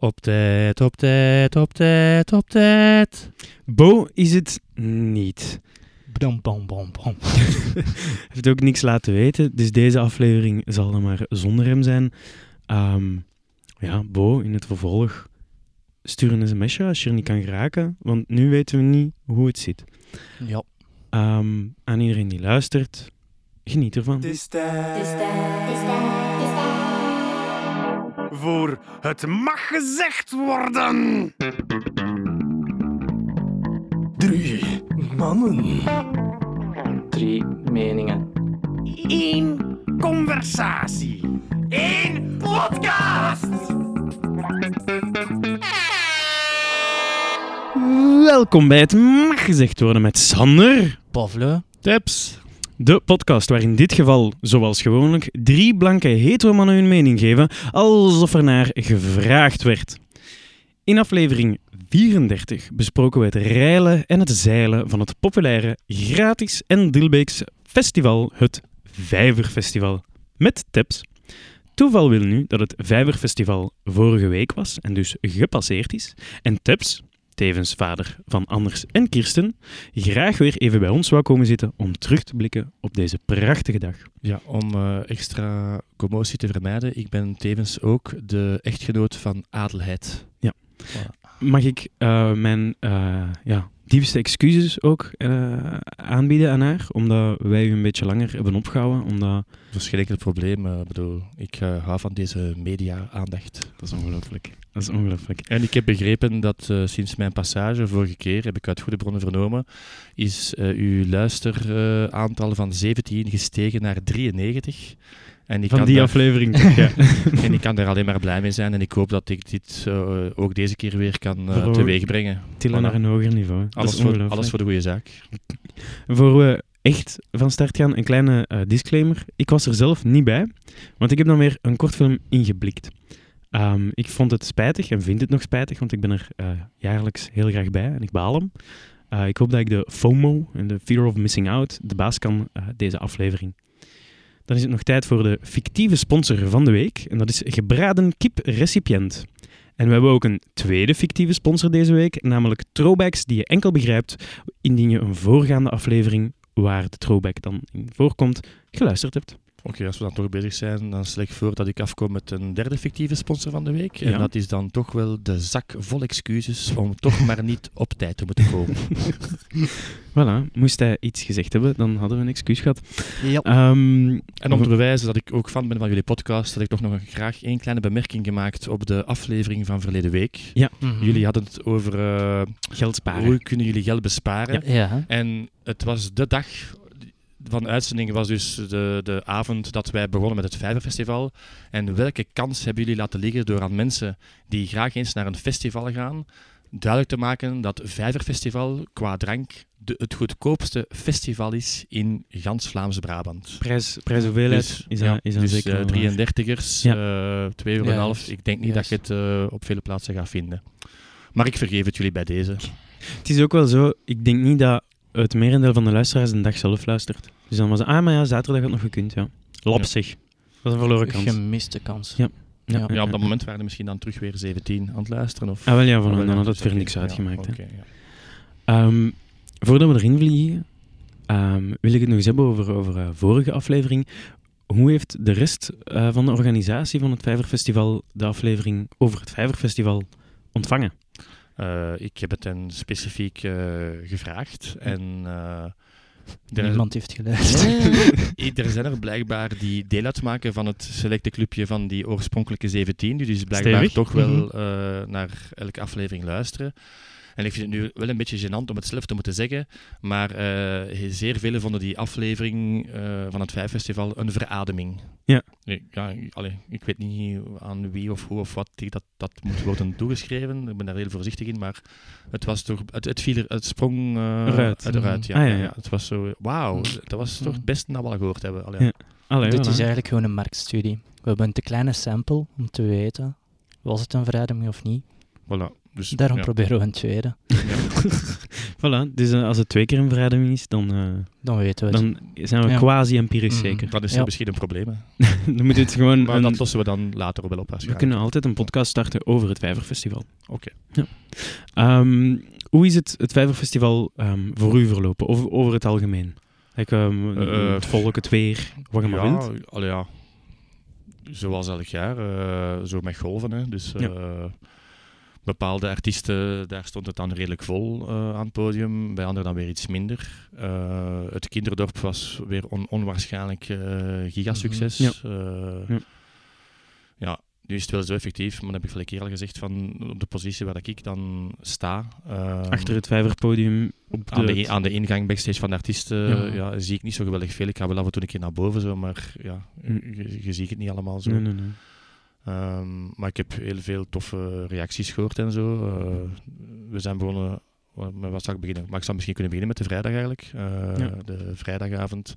Op tijd, op tijd, op tijd, op tijd. Bo is het niet. Bam, bam, bam, bam. Heeft ook niks laten weten, dus deze aflevering zal dan maar zonder hem zijn. Ehm, ja, Bo, in het vervolg, stuur een sms'je als je er niet kan geraken, want nu weten we niet hoe het zit. Ja. Ehm, aan iedereen die luistert, geniet ervan. Het is tijd voor het mag gezegd worden. Drie mannen. Drie meningen. Eén conversatie. Eén podcast. Welkom bij het mag gezegd worden met Sander Pavle. Teps. De podcast waar in dit geval, zoals gewoonlijk, drie blanke hetero mannen hun mening geven, alsof er naar gevraagd werd. In aflevering 34 besproken we het reilen en het zeilen van het populaire, gratis en Dilbeeks festival, het Vijverfestival. Met Teps. Toeval wil nu dat het Vijverfestival vorige week was en dus gepasseerd is. En Teps, tevens vader van Anders en Kirsten, graag weer even bij ons wou komen zitten om terug te blikken op deze prachtige dag. Ja, om eh, extra commotie te vermijden, ik ben tevens ook de echtgenoot van Adelheid. Ja. Mag ik eh, mijn eh, ja, diepste excuses ook eh, aanbieden aan haar, omdat wij u een beetje langer hebben opgehouden, omdat... Enkel probleem. eh, bedoel, ik eh, hou van deze media-aandacht. Dat is ongelooflijk. Dat is ongelooflijk. En ik heb begrepen dat eh, sinds mijn passage vorige keer, heb ik uit goede bronnen vernomen, is eh, uw luisteraantal van 17 gestegen naar 93. En ik Van kan die daar- aflevering ja. En ik kan daar alleen maar blij mee zijn. En ik hoop dat ik dit eh, ook deze keer weer kan uh, teweeg brengen. Tillen naar een hoger niveau. Alles voor, alles voor de goede zaak. Voor we echt van start gaan, een kleine eh, disclaimer. Ik was er zelf niet bij, want ik heb dan weer een kortfilm ingeblikt. Ehm, ik vond het spijtig en vind het nog spijtig, want ik ben er jaarlijks heel graag bij en ik baal hem. Ik hoop dat ik de FOMO en de Fear of Missing Out de baas kan deze aflevering. Dan is het nog tijd voor de fictieve sponsor van de week en dat is Gebraden Kip Recipiënt. En we hebben ook een tweede fictieve sponsor deze week, namelijk Throwbacks, die je enkel begrijpt indien je een voorgaande aflevering waar de throwback dan in voorkomt, geluisterd hebt. Oké, als we dan toch bezig zijn, dan stel ik voor dat ik afkom met een derde fictieve sponsor van de week. En Ja. dat is dan toch wel de zak vol excuses om toch maar niet op tijd te moeten komen. Voilà, moest hij iets gezegd hebben, dan hadden we een excuus gehad. Ja. Ehm, En om te bewijzen dat ik ook fan ben van jullie podcast, had ik toch nog graag één kleine bemerking gemaakt op de aflevering van verleden week. Mhm. Jullie hadden het over eh, geld sparen. hoe kunnen jullie geld besparen. Ja. En het was de dag van de uitzending was dus de, de avond dat wij begonnen met het Vijverfestival. En welke kans hebben jullie laten liggen door aan mensen die graag eens naar een festival gaan, duidelijk te maken dat Vijverfestival qua drank de, het goedkoopste festival is in gans Vlaams-Brabant. Prijs, prijs hoeveelheid Dus, is, ja, is dus zeker waar. 33ers, Ja. eh 2,5 euro. en Ja, half. juist. Ik denk niet dat je het eh, op vele plaatsen gaat vinden. Maar ik vergeef het jullie bij deze. Het is ook wel zo, ik denk niet dat het merendeel van de luisteraars een dag zelf luistert. Dus dan was het, ah, maar ja, zaterdag had nog gekund, ja. Lapsig. Dat is een verloren kans. Gemiste kans. Ja. Ja. Ja, op dat moment waren er misschien dan terug weer 17 aan het luisteren. Of... Ah, wel ja, voilà, wel, dan had ja, het weer niks ja, uitgemaakt. hè. oké, ja. Ehm, voordat we erin vliegen, ehm, wil ik het nog eens hebben over, over eh, vorige aflevering. Hoe heeft de rest eh, van de organisatie van het Vijverfestival de aflevering over het Vijverfestival ontvangen? Eh, ik heb het hen specifiek eh, gevraagd. En eh, er, Niemand heeft geluisterd. Nee, er zijn er blijkbaar die deel uitmaken van het selecte clubje van die oorspronkelijke 17. Die dus blijkbaar Stevig. toch wel Mhm. eh, naar elke aflevering luisteren. En ik vind het nu wel een beetje gênant om het zelf te moeten zeggen, maar eh, zeer velen vonden die aflevering eh, van het Vijffestival een verademing. Ja. Ik, ja, allee, ik weet niet aan wie of hoe of wat die dat, dat moet worden toegeschreven. Ik ben daar heel voorzichtig in, maar het was toch, het, het viel er, het sprong eh, Eruit. eruit, ja, Ah, ja, ja. Het was zo, wauw, dat was toch het beste dat we al gehoord hebben. Allee, Ja. Allee, Dit is eigenlijk gewoon een marktstudie. We hebben een te kleine sample om te weten, was het een verademing of niet? Voilà. Dus, Daarom ja. proberen we een tweede. Voilà, dus eh, als het twee keer een verademing is, dan, eh, Dan weten we het. dan zijn we Ja. quasi-empirisch Mhm. zeker. Dat is Ja. misschien een probleem. dan moet het gewoon... Maar een- dat lossen we dan later wel op we kunnen altijd een podcast starten over het Vijverfestival. Oké. Ehm, hoe is het, het Vijverfestival ehm, voor u verlopen, over, over het algemeen? Like, ehm, Eh, het volk, het weer, wat je maar ja, wilt. allee, ja. Zoals elk jaar, eh, zo met golven. Hè. Dus Ja. Bepaalde artiesten, daar stond het dan redelijk vol eh, aan het podium. Bij anderen dan weer iets minder. Eh, het kinderdorp was weer on- onwaarschijnlijk eh gigasucces. Ja. Eh, Ja. ja, nu is het wel zo effectief, maar dat heb ik vorige keer al gezegd, van op de positie waar ik dan sta. eh, Achter het Vijverpodium op aan, de, de, aan de ingang backstage van de artiesten Ja. ja. zie ik niet zo geweldig veel. Ik ga wel af en toe een keer naar boven, zo, maar ja, je, je ziet het niet allemaal zo. Nee, nee, nee. Ehm, maar ik heb heel veel toffe reacties gehoord en zo. Eh, we zijn begonnen, met wat zal ik beginnen? Maar ik zou misschien kunnen beginnen met de vrijdag eigenlijk. Eh, Ja. De vrijdagavond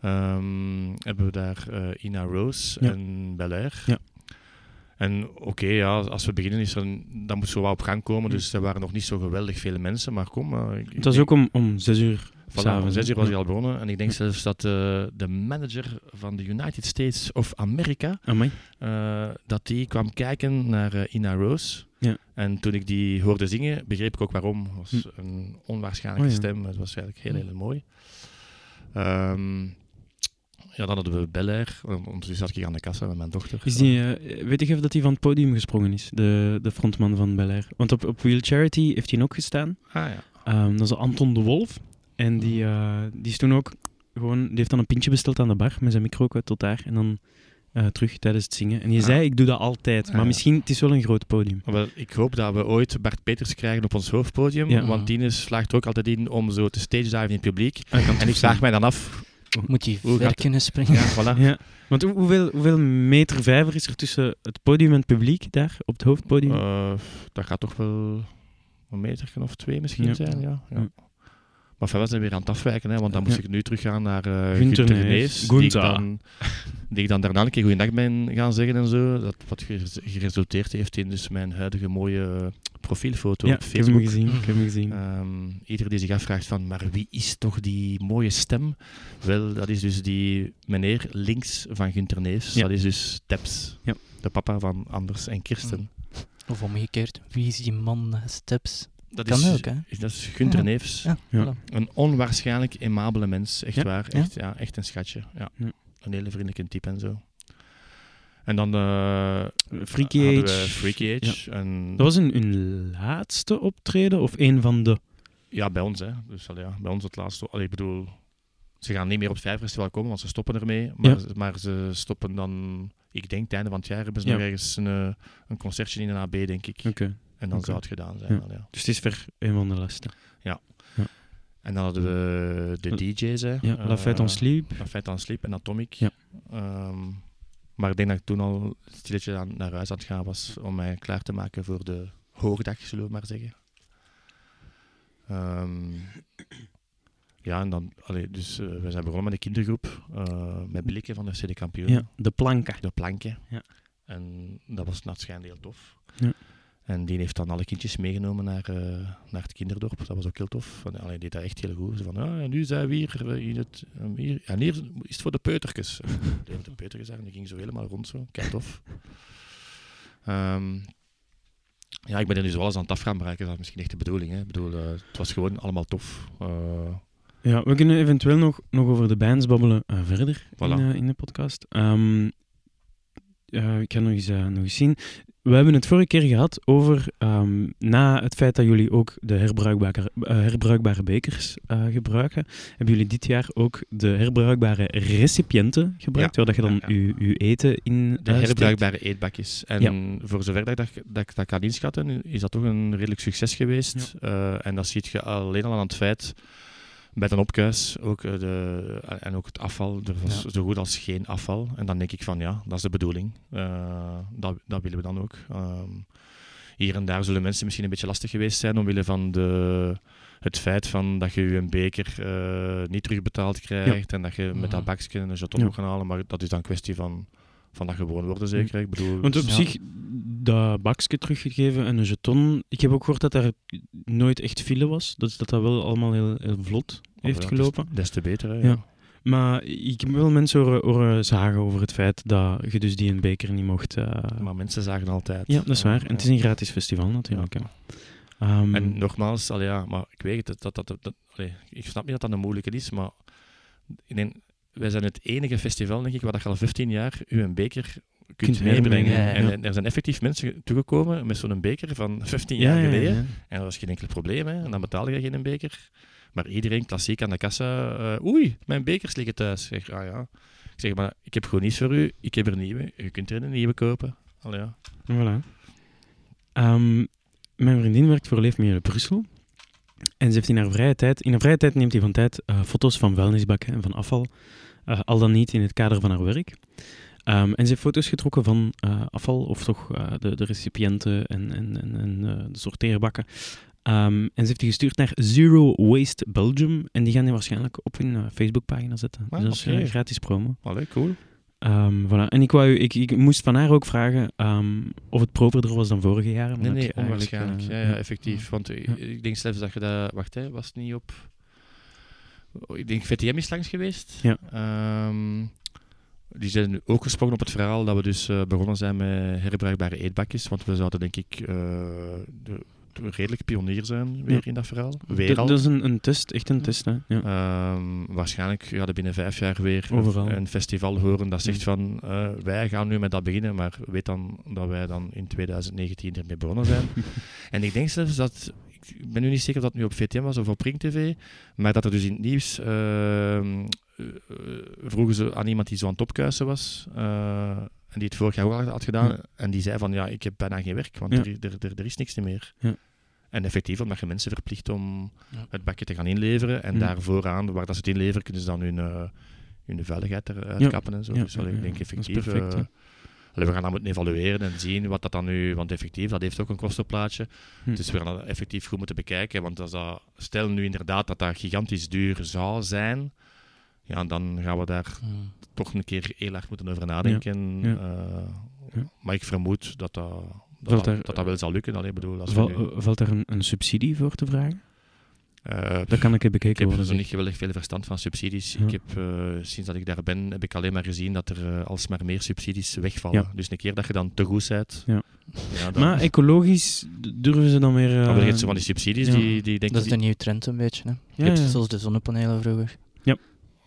ehm, hebben we daar eh, Ina Rose Ja. en Belair. Ja. En oké, ja, als we beginnen, is er, dan moet zo wat op gang komen. Hm. Dus er waren nog niet zo geweldig veel mensen. Maar kom, eh, ik- Het was ook om, om zes uur Om s'avonds, zes uur was hij al begonnen. En ik denk zelfs dat eh, de manager van de United States of America, Amai. eh, dat die kwam kijken naar eh, Ina Rose. Ja. En toen ik die hoorde zingen, begreep ik ook waarom. Het was Hm. een onwaarschijnlijke Oh ja. stem. Het was eigenlijk heel, heel mooi. Ehm, ja, dan hadden we Belair. Ondertussen zat ik aan de kassa met mijn dochter. Is die, weet je of dat hij van het podium gesprongen is, de, de frontman van Bel Want op, op Wheel Charity heeft hij ook gestaan. Ah ja. Ehm, dat is Anton de Wolf. En die, eh, die is toen ook gewoon... Die heeft dan een pintje besteld aan de bar met zijn micro ook tot daar. En dan eh, terug tijdens het zingen. En je Ah. zei, ik doe dat altijd. Maar Ah. misschien, het is wel een groot podium. Maar wel, ik hoop dat we ooit Bart Peters krijgen op ons hoofdpodium. Ja. Want die slaagt er ook altijd in om zo te stage diven in het publiek. Ah, kan En ik vraag mij dan af... Moet je Hoe gaat ver het? kunnen springen? Ja, voilà. Ja. Want hoe- hoeveel, hoeveel meter vijver is er tussen het podium en het publiek daar, op het hoofdpodium? Eh, dat gaat toch wel een meter of twee misschien Ja. zijn, ja. ja. Maar verder zijn we weer aan het afwijken, hè, want dan moest Ja. ik nu teruggaan naar eh Gunther. Neefs, die, ik Gunther. dan, die ik dan daarna een keer goeiedag ben gaan zeggen en zo. Dat wat geres- geresulteerd heeft in dus mijn huidige mooie eh, profielfoto ja, op ik heb hem Facebook. gezien. Ik heb hem gezien. Ehm, ieder die zich afvraagt van, maar wie is toch die mooie stem? Wel, dat is dus die meneer links van Gunther Neefs. Ja. Dat is dus Teps, Ja. de papa van Anders en Kirsten. Of omgekeerd, wie is die man naast Steps? Dat Kan is, ook, hè? is- Dat is Gunther Ja. Neefs. Ja. Een onwaarschijnlijk aimabele mens, echt Ja. waar. Echt, ja, echt een schatje. Ja. Ja. Een hele vriendelijke type en zo. En dan eh Freaky Age. Freaky Age. En, Dat was een, hun laatste optreden of een van de... Ja, bij ons. Hè. Dus allee, ja, bij ons het laatste. Allee, ik bedoel, ze gaan niet meer op het Vijverfestival komen, want ze stoppen ermee. Maar, Ja. maar ze stoppen dan, ik denk, het einde van het jaar hebben ze Ja. nog ergens een, eh, een concertje in een AB, denk ik. Oké. En dan zou het gedaan zijn. Ja. ja. Dus het is ver een van de laatste. En dan hadden we de DJ's. Hè. Ja, La Fête en Eh, Sleep. La Fête en Sleep en Atomic. Ja. Ehm, maar ik denk dat ik toen al stilletje aan, naar huis aan het gaan was om mij klaar te maken voor de hoogdag, zullen we maar zeggen. Ehm, ja, en dan, allee, dus eh, we zijn begonnen met een kindergroep eh, met blikken van de CD Kampioen. Ja, de planken. De plankje. Ja. En dat was schijnt heel tof. En die heeft dan alle kindjes meegenomen naar, eh, naar het kinderdorp. Dat was ook heel tof. En, allee, deed dat echt heel goed. Zo van, ja, en nu zijn we hier, eh, in het, eh, hier. En hier is het voor de peutertjes. De peutertjes daar en die ging zo helemaal rond zo. Kijk tof. Ehm, ja, ik ben er nu zo alles aan het afgaan bereiken. Dat is misschien echt de bedoeling. Hè. Ik bedoel, het was gewoon allemaal tof. Ja, we kunnen eventueel nog, nog over de bands babbelen verder Voilà. in, in de podcast. Eh, ik ga nog eens, nog eens zien. We hebben het vorige keer gehad over, ehm, na het feit dat jullie ook de herbruikbare, eh, herbruikbare bekers eh, gebruiken, hebben jullie dit jaar ook de herbruikbare recipiënten gebruikt, Ja. waar dat je dan Ja, je eten in De steekt. herbruikbare eetbakjes. En voor zover dat, ik- dat ik dat kan inschatten, is dat toch een redelijk succes geweest. Eh, en dat ziet je alleen al aan het feit, bij een opkuis, ook eh, de, en ook het afval, er was Ja. zo goed als geen afval. En dan denk ik van ja, dat is de bedoeling. Eh, dat, dat willen we dan ook. Ehm, hier en daar zullen mensen misschien een beetje lastig geweest zijn omwille van de, het feit van dat je je een beker eh, niet terugbetaald krijgt en dat je met dat bakje een jeton Ja. moet gaan halen. Maar dat is dan een kwestie van, van dat gewoon worden zeker. Ik bedoel, Want op zich, dat bakje teruggegeven en een jeton. Ik heb ook gehoord dat daar nooit echt file was. Dus dat dat wel allemaal heel, heel vlot heeft Ja, gelopen. Des, te beter, hè, Ja. ja. Maar ik heb wel mensen horen, horen zagen over het feit dat je dus die een beker niet mocht... eh, Maar mensen zagen altijd. Ja, dat is waar. En het is een gratis festival natuurlijk. Ehm, En nogmaals, allee, ja, maar ik weet het, dat, dat, dat, dat- allee, ik snap niet dat dat een moeilijke is, maar ik denk, wij zijn het enige festival, denk ik, waar dat je al 15 jaar u een beker kunt, meebrengen. ja. En er zijn effectief mensen toegekomen met zo'n beker van 15 ja, jaar ja, geleden. En dat was geen enkel probleem, hè. En dan betaalde je geen beker. Maar iedereen klassiek aan de kassa, eh, oei, mijn bekers liggen thuis. Ik zeg, ah ja. Ik zeg, maar ik heb gewoon niets voor u, ik heb er nieuwe, u kunt er een nieuwe kopen. Allee, ja. Voilà. Ehm, mijn vriendin werkt voor Leefmilieu Brussel. En ze heeft in haar vrije tijd... In haar vrije tijd neemt hij van tijd eh, foto's van vuilnisbakken en van afval. eh, al dan niet in het kader van haar werk. Ehm, en ze heeft foto's getrokken van eh, afval, of toch eh, de, de recipiënten en, en, en, en eh, de sorteerbakken. Ehm, en ze heeft die gestuurd naar Zero Waste Belgium. En die gaan die waarschijnlijk op hun Facebookpagina zetten. Ah, dus dat is gratis promo. Allee, cool. Ehm, voilà. En ik, wou, ik, ik moest van haar ook vragen of het proverder was dan vorige jaar. Nee, nee, onwaarschijnlijk. ja, ja, effectief. Want Ja. ik denk zelfs dat je dat... Wacht, hè, was het niet op... Oh, Ik denk VTM is langs geweest. Ja. Die zijn ook gesprongen op het verhaal dat we dus eh, begonnen zijn met herbruikbare eetbakjes. Want we zouden denk ik eh, de, de redelijk pionier zijn weer Ja. in dat verhaal. Weer al. Dat is een, een test, echt een test. Hè? Ja. Ehm, waarschijnlijk gaan we binnen vijf jaar weer een- Overal. een festival horen dat zegt van eh, wij gaan nu met dat beginnen, maar weet dan dat wij dan in 2019 ermee begonnen zijn. en ik denk zelfs dat, ik ben nu niet zeker of dat nu op VTM was of op Ring TV, maar dat er dus in het nieuws ehm, eh, eh, vroegen ze aan iemand die zo aan het opkuisen was. eh, en die het vorig jaar ook al had gedaan. Ja. En die zei van, ja, ik heb bijna geen werk, want Ja. er, er, er, er is niks meer. Ja. En effectief, omdat je mensen verplicht om het bakje te gaan inleveren. En daar vooraan, waar dat ze het inleveren, kunnen ze dan hun, eh, hun veiligheid eruit kappen en zo. Dus allee, ik denk effectief... perfect, eh, ja. allee, we gaan dat moeten evalueren en zien wat dat dan nu... Want effectief, dat heeft ook een kostenplaatje. Hm. Dus we gaan dat effectief goed moeten bekijken. Want als dat, stel nu inderdaad dat dat gigantisch duur zou zijn... Ja, dan gaan we daar toch een keer heel hard moeten over nadenken. Ja. Eh, Ja. Maar ik vermoed dat dat, dat, Valt dat, er- dat dat wel zal lukken. Allee, bedoel, als we Val- nu- eh, valt er een, een subsidie voor te vragen? eh, Dat kan ik Ik bekeken heb worden. zo zeg. niet geweldig veel verstand van subsidies. Ja. Ik heb, eh, sinds dat ik daar ben, heb ik alleen maar gezien dat er eh, alsmaar meer subsidies wegvallen. Ja. Dus een keer dat je dan te goed bent, Ja. ja, dan, Maar ecologisch durven ze dan weer... eh, dan wil je het zo van die subsidies ja. die, die denk Dat is ik... de nieuwe trend een beetje. Hè. Ja, ja. Zoals de zonnepanelen vroeger.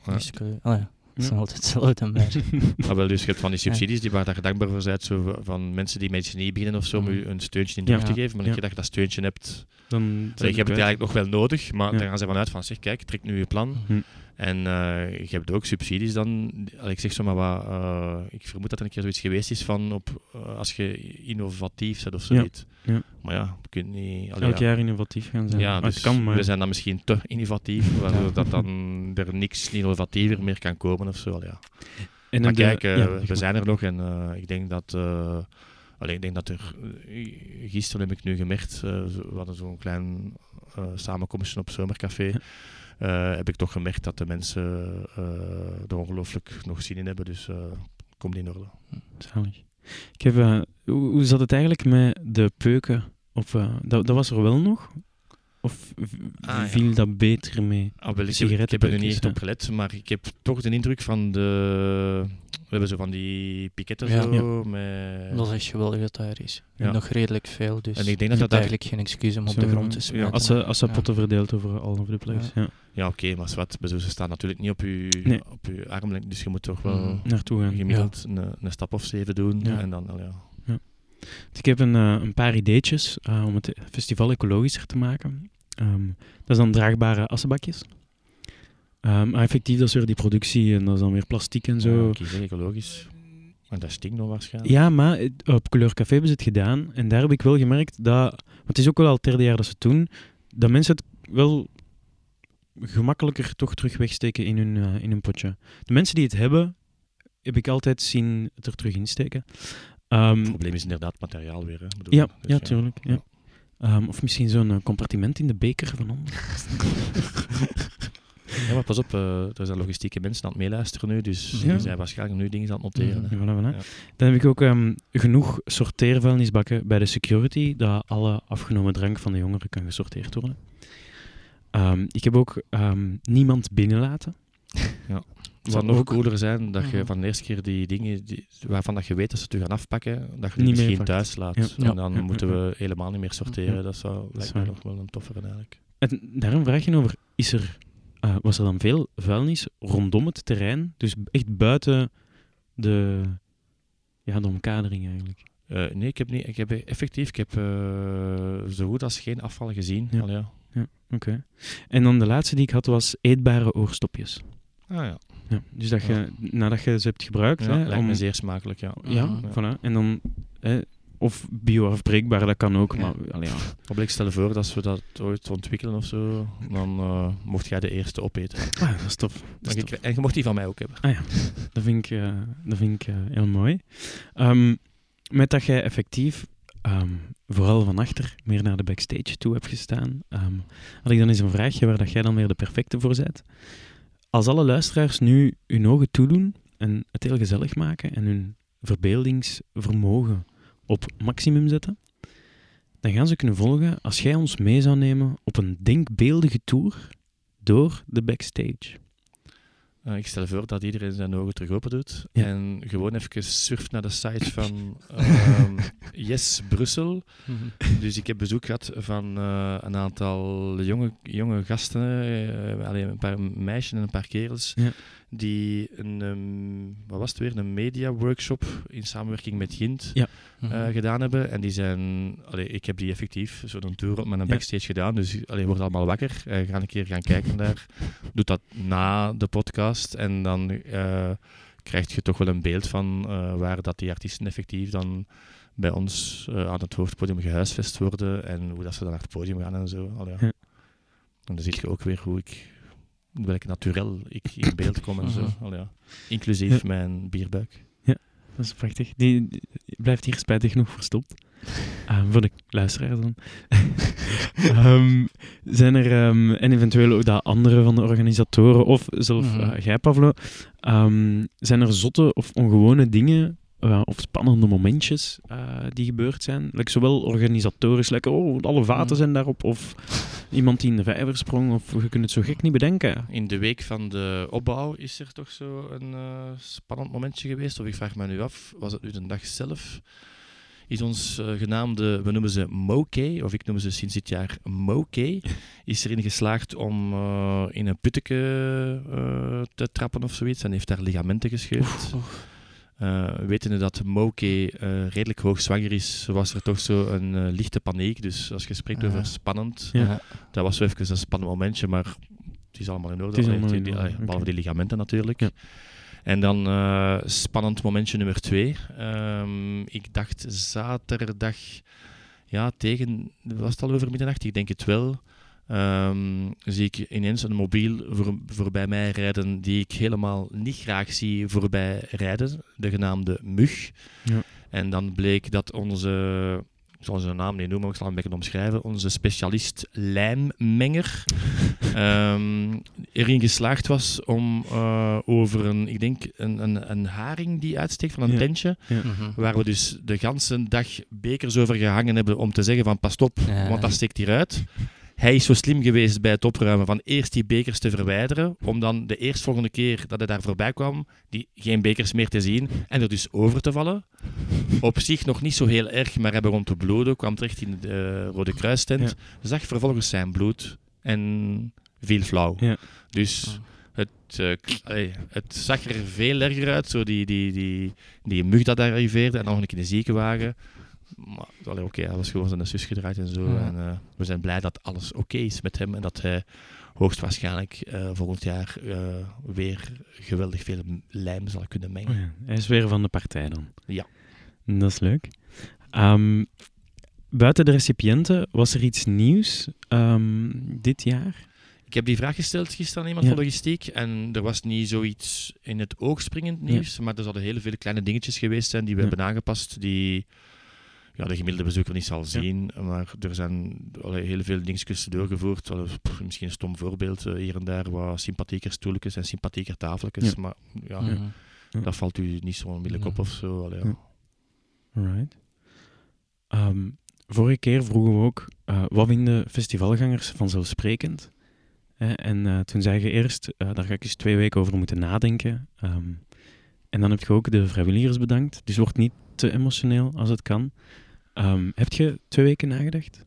Dus, oh ja, dat nog altijd hetzelfde en meer. Ah, wel, dus je hebt van die subsidies die waar je dankbaar voor bent, zo van- mensen die met niet beginnen of zo, om Mhm. je een steuntje in de rug Ja. te geven. Maar Ja. een keer dat je dat steuntje hebt, Dan zijn je hebt het eigenlijk nog wel nodig, maar Ja. dan gaan ze vanuit van, zeg, kijk, trek nu je plan. Hm. En eh, je hebt ook subsidies dan. Ik zeg zo maar wat, eh, ik vermoed dat er een keer zoiets geweest is van, op, eh, als je innovatief bent of zoiets. ja. Maar ja, je kunt niet... allee, Elk ja. jaar innovatief gaan zijn. Ja, dus het kan, maar... we zijn dan misschien te innovatief, waardoor Ja. dat dan er niks innovatiever meer kan komen of zo. Allee, ja. En Maar kijk, eh, ja, we zijn er nog en eh, ik denk dat... eh, allee, ik denk dat er... gisteren heb ik nu gemerkt, zo- we hadden zo'n klein eh samenkomstje op Zomercafé. Ja. Heb ik toch gemerkt dat de mensen er ongelooflijk nog zin in hebben. Dus komt in orde. Zalig. Ik heb, eh, hoe, hoe zat het eigenlijk met de peuken? Of, eh, dat, dat was er wel nog? Of Ah, ja. viel dat beter mee? Ah, wel, ik, heb, er niet echt op gelet, maar ik heb toch de indruk van de... We hebben zo van die piketten Ja. zo, met... Dat is echt geweldig dat daar is. En nog redelijk veel, dus En ik denk dat je dat daar- eigenlijk geen excuus om op Zo, de grond te smijten. Als ze, als ze Ja. potten verdeeld over all over the place. Ja. Ja, oké, maar zwart, bedoel, ze staan natuurlijk niet op je, Nee. op je armlengte, dus je moet toch wel Mm. Naartoe gaan. gemiddeld een, een stap of zeven doen. Ja. En dan, al ja. Ik heb een, eh, een paar ideetjes eh, om het festival ecologischer te maken. Ehm, dat is dan draagbare assenbakjes. Ehm, maar effectief, dat is weer die productie en dat is dan weer plastic en zo. Ja, kies ecologisch. En dat stinkt nog waarschijnlijk. Ja, maar op Kleur Café hebben ze het gedaan. En daar heb ik wel gemerkt dat... Want het is ook wel al het derde jaar dat ze het doen. Dat mensen het wel gemakkelijker toch terug wegsteken in hun, eh, in hun potje. De mensen die het hebben, heb ik altijd zien het er terug insteken. Ehm, Het probleem is inderdaad het materiaal weer. Hè, bedoel, ja, dus ja, tuurlijk. Ja. Ehm, of misschien zo'n eh, compartiment in de beker van onder. Ja, maar pas op, eh, er zijn logistieke mensen aan het meeluisteren nu, dus Ja. die zijn waarschijnlijk nu dingen aan het noteren. hè. Voilà, voilà. Ja. Dan heb ik ook ehm, genoeg sorteervuilnisbakken bij de security, dat alle afgenomen drank van de jongeren kan gesorteerd worden. Ehm, ik heb ook ehm, niemand binnenlaten. Het zou Wat nog cooler zijn dat je van de eerste keer die dingen die, waarvan dat je weet dat ze het u gaan afpakken, dat je die Niet misschien thuis laat. Ja. Ja. En dan Ja, moeten ja, we helemaal niet meer sorteren. Ja. Dat zou lijkt mij nog wel een toffere eigenlijk. En daarom vraag je over, is er, eh, was er dan veel vuilnis rondom het terrein? Dus echt buiten de, ja, de omkadering eigenlijk. Eh, nee, ik heb, niet, ik heb effectief ik heb, eh, zo goed als geen afval gezien. Ja. Al ja. Oké. En dan de laatste die ik had was eetbare oorstopjes. Ah ja, Ja, dus dat je, nadat je ze hebt gebruikt, ja hè, lijkt om, me zeer smakelijk. Ja. ja, voilà. En dan, hè, of bioafbreekbaar, dat kan ook, Ja. maar allee, ja. Ik stel voor dat als we dat ooit ontwikkelen of zo, dan eh, mocht jij de eerste opeten. Ah, dat is tof. Dat is En je, tof. kri- en je mocht die van mij ook hebben. Ah ja, dat vind ik, eh, dat vind ik eh, heel mooi. Ehm, met dat jij effectief ehm, vooral van achter meer naar de backstage toe hebt gestaan, ehm, had ik dan eens een vraagje waar dat jij dan weer de perfecte voor bent. Als alle luisteraars nu hun ogen toedoen en het heel gezellig maken en hun verbeeldingsvermogen op maximum zetten, dan gaan ze kunnen volgen als jij ons mee zou nemen op een denkbeeldige tour door de backstage. Eh, ik stel voor dat iedereen zijn ogen terug open doet Ja. en gewoon even surft naar de site van ehm, Yes Brussel. Mhm. Dus ik heb bezoek gehad van eh, een aantal jonge, jonge gasten, eh, allee, een paar meisjes en een paar kerels, Ja. Die een, ehm, wat was het weer, een media workshop in samenwerking met Gint Ja. Mhm. eh, gedaan hebben. En die zijn, allee, ik heb die effectief zo'n tour met een Ja. backstage gedaan. Dus allee, wordt allemaal wakker. Eh ga een keer gaan kijken daar. Doe dat na de podcast. En dan eh krijg je toch wel een beeld van eh, waar dat die artiesten effectief dan bij ons eh, aan het hoofdpodium gehuisvest worden. En hoe dat ze dan naar het podium gaan en zo. Allee. Ja. En dan zie je ook weer hoe ik, welke naturel ik in beeld kom en zo. Mhm. Allee, ja. Inclusief Ja. mijn bierbuik. Dat is prachtig. Die, die blijft hier spijtig genoeg verstopt. Ehm, voor de luisteraars dan. Ehm, zijn er, ehm, en eventueel ook dat andere van de organisatoren, of zelf Mhm. eh, jij, Pavlo, ehm, zijn er zotte of ongewone dingen eh, of spannende momentjes eh, die gebeurd zijn? Like, zowel organisatorisch, like, oh, alle vaten Mhm. zijn daarop, of iemand die in de vijver sprong, of je kunt het zo gek niet bedenken. In de week van de opbouw is er toch zo een eh, spannend momentje geweest. Of ik vraag me nu af, was het nu de dag zelf? Is ons genaamde, we noemen ze Moke, of ik noem ze sinds dit jaar Moke, is erin geslaagd om in een putteke te trappen of zoiets en heeft daar ligamenten gescheurd. Eh wetende dat Moke eh, redelijk hoog zwanger is, was er toch zo een eh, lichte paniek. Dus als je spreekt Ah. over spannend, Ja. dat was zo even een spannend momentje, maar het is allemaal in orde. Allemaal in die- Behalve die ligamenten natuurlijk. Ja. En dan eh, spannend momentje nummer twee. Ehm, ik dacht zaterdag, ja, tegen, was het al over middernacht? Ik denk het wel. Ehm, zie ik ineens een mobiel voor, voorbij mij rijden die ik helemaal niet graag zie voorbij rijden, de genaamde Mug. Ja. En dan bleek dat onze, ik zal zijn naam niet noemen, maar ik zal hem een beetje omschrijven, onze specialist lijmmenger ehm, erin geslaagd was om eh, over een, ik denk, een, een, een haring die uitsteekt van een Ja. tentje, Mhm. waar we dus de ganse dag bekers over gehangen hebben om te zeggen van pas op, Ja. want dat steekt hieruit. Hij is zo slim geweest bij het opruimen van eerst die bekers te verwijderen, om dan de eerstvolgende keer dat hij daar voorbij kwam, die geen bekers meer te zien en er dus over te vallen. Op zich nog niet zo heel erg, maar hij begon te bloeden, kwam terecht in de eh, Rode Kruistent, zag vervolgens zijn bloed en viel flauw. Ja. Dus het, eh, het zag er veel erger uit, zo die, die, die, die mug dat daar arriveerde en nog een keer in de ziekenwagen. Maar oké, hij was gewoon zijn zus gedraaid en zo. Ja. En, eh, we zijn blij dat alles oké is met hem en dat hij hoogstwaarschijnlijk eh, volgend jaar eh, weer geweldig veel lijm zal kunnen mengen. Oh ja, hij is weer van de partij dan. Ja. Dat is leuk. Ehm, buiten de recipiënten, was er iets nieuws ehm, dit jaar? Ik heb die vraag gesteld gisteren aan iemand Ja. van logistiek en er was niet zoiets in het oog springend nieuws, maar er zouden heel veel kleine dingetjes geweest zijn die we hebben aangepast, die ja, de gemiddelde bezoeker niet zal zien. Maar er zijn allee, heel veel dingetjes doorgevoerd. Allee, pff, misschien een stom voorbeeld. eh, hier en daar wat sympathieker stoeltjes en sympathieker tafeltjes. Ja. Maar ja. Ja. dat valt u niet zo onmiddellijk op of zo. Allee, ja. Ja. Alright. Ehm, vorige keer vroegen we ook, eh, wat vinden festivalgangers vanzelfsprekend? Hè, en eh, toen zei je eerst, eh, daar ga ik eens twee weken over moeten nadenken. Ehm, en dan heb je ook de vrijwilligers bedankt. Dus word niet te emotioneel als het kan. Ehm, heb je twee weken nagedacht?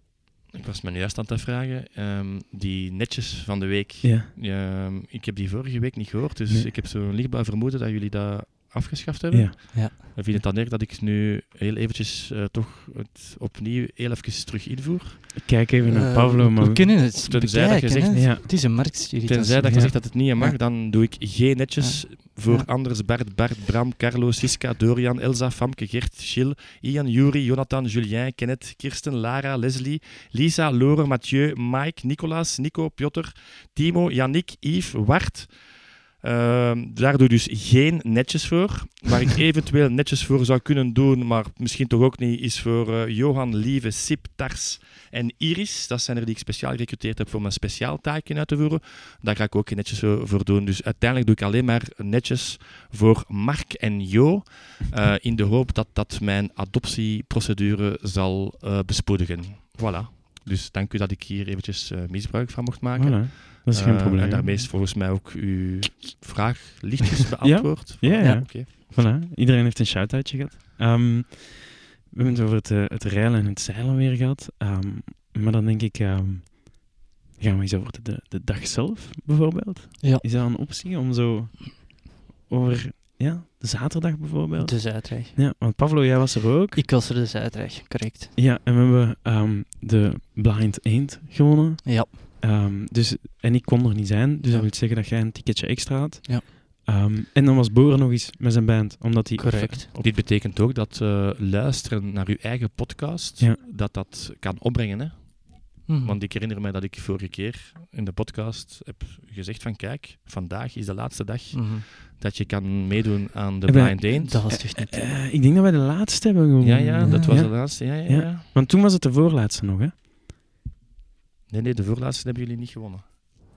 Ik was me nu juist aan het vragen. ehm, die netjes van de week. Ja. Ehm, ik heb die vorige week niet gehoord, dus Nee. ik heb zo'n lichtbaar vermoeden dat jullie dat afgeschaft hebben. ja. Ik vind het dan erg dat ik nu heel eventjes eh, toch het opnieuw heel even terug invoer. Ik kijk even naar Eh, Pavlo, maar... We kunnen het Tenzij dat je zegt-. Ja. Het is een marktstudie. Tenzij dat je Ja. zegt dat het niet mag, Ja. dan doe ik geen netjes voor Ja. Anders, Bart, Bart, Bram, Carlo, Siska, Dorian, Elsa, Famke, Gert, Gilles, Ian, Juri, Jonathan, Julien, Kenneth, Kirsten, Lara, Leslie, Lisa, Lore, Mathieu, Mike, Nicolaas, Nico, Piotr, Timo, Yannick, Yves, Wart. Ehm, daar doe ik dus geen netjes voor. Waar ik eventueel netjes voor zou kunnen doen, maar misschien toch ook niet, is voor eh, Johan, Lieve, Sip, Tars en Iris. Dat zijn er die ik speciaal gerecruiteerd heb om een speciaal taakje uit te voeren. Daar ga ik ook geen netjes voor voor doen. Dus uiteindelijk doe ik alleen maar netjes voor Mark en Jo. eh, in de hoop dat dat mijn adoptieprocedure zal eh, bespoedigen. Voilà. Dus dank u dat ik hier eventjes misbruik van mocht maken. Voilà. Dat is geen Eh, probleem. En daarmee is volgens mij ook uw vraag lichtjes beantwoord. Ja, ja. Ja. Oké. Voilà, iedereen heeft een shout-outje gehad. Ehm, we hebben het over het, eh, het reilen en het zeilen weer gehad. Ehm, maar dan denk ik, ehm, gaan we eens over de, de dag zelf bijvoorbeeld? Ja. Is dat een optie om zo over ja, de zaterdag bijvoorbeeld? De Zuidrij. Ja, want Pavlo, jij was er ook. Ik was er de Zuidrij, correct. Ja, en we hebben ehm, de Blind Eend gewonnen. Ja. Ehm, dus, en ik kon er niet zijn, dus Ja. dat wil zeggen dat jij een ticketje extra had. Ja. Ehm, en dan was Boer nog eens met zijn band, omdat hij... Correct. Dit betekent ook dat eh, luisteren naar uw eigen podcast, Ja. dat dat kan opbrengen. Hè? Mhm. Want ik herinner me dat ik vorige keer in de podcast heb gezegd van kijk, vandaag is de laatste dag Mhm. dat je kan meedoen aan de Hebben- Blind Eend. Dat was toch niet... Eh, ik denk dat wij de laatste hebben gewonnen. Ja, ja, dat was Ja. de laatste. Ja, ja, Ja. ja. Want toen was het de voorlaatste nog, hè? Nee, nee, de voorlaatste hebben jullie niet gewonnen.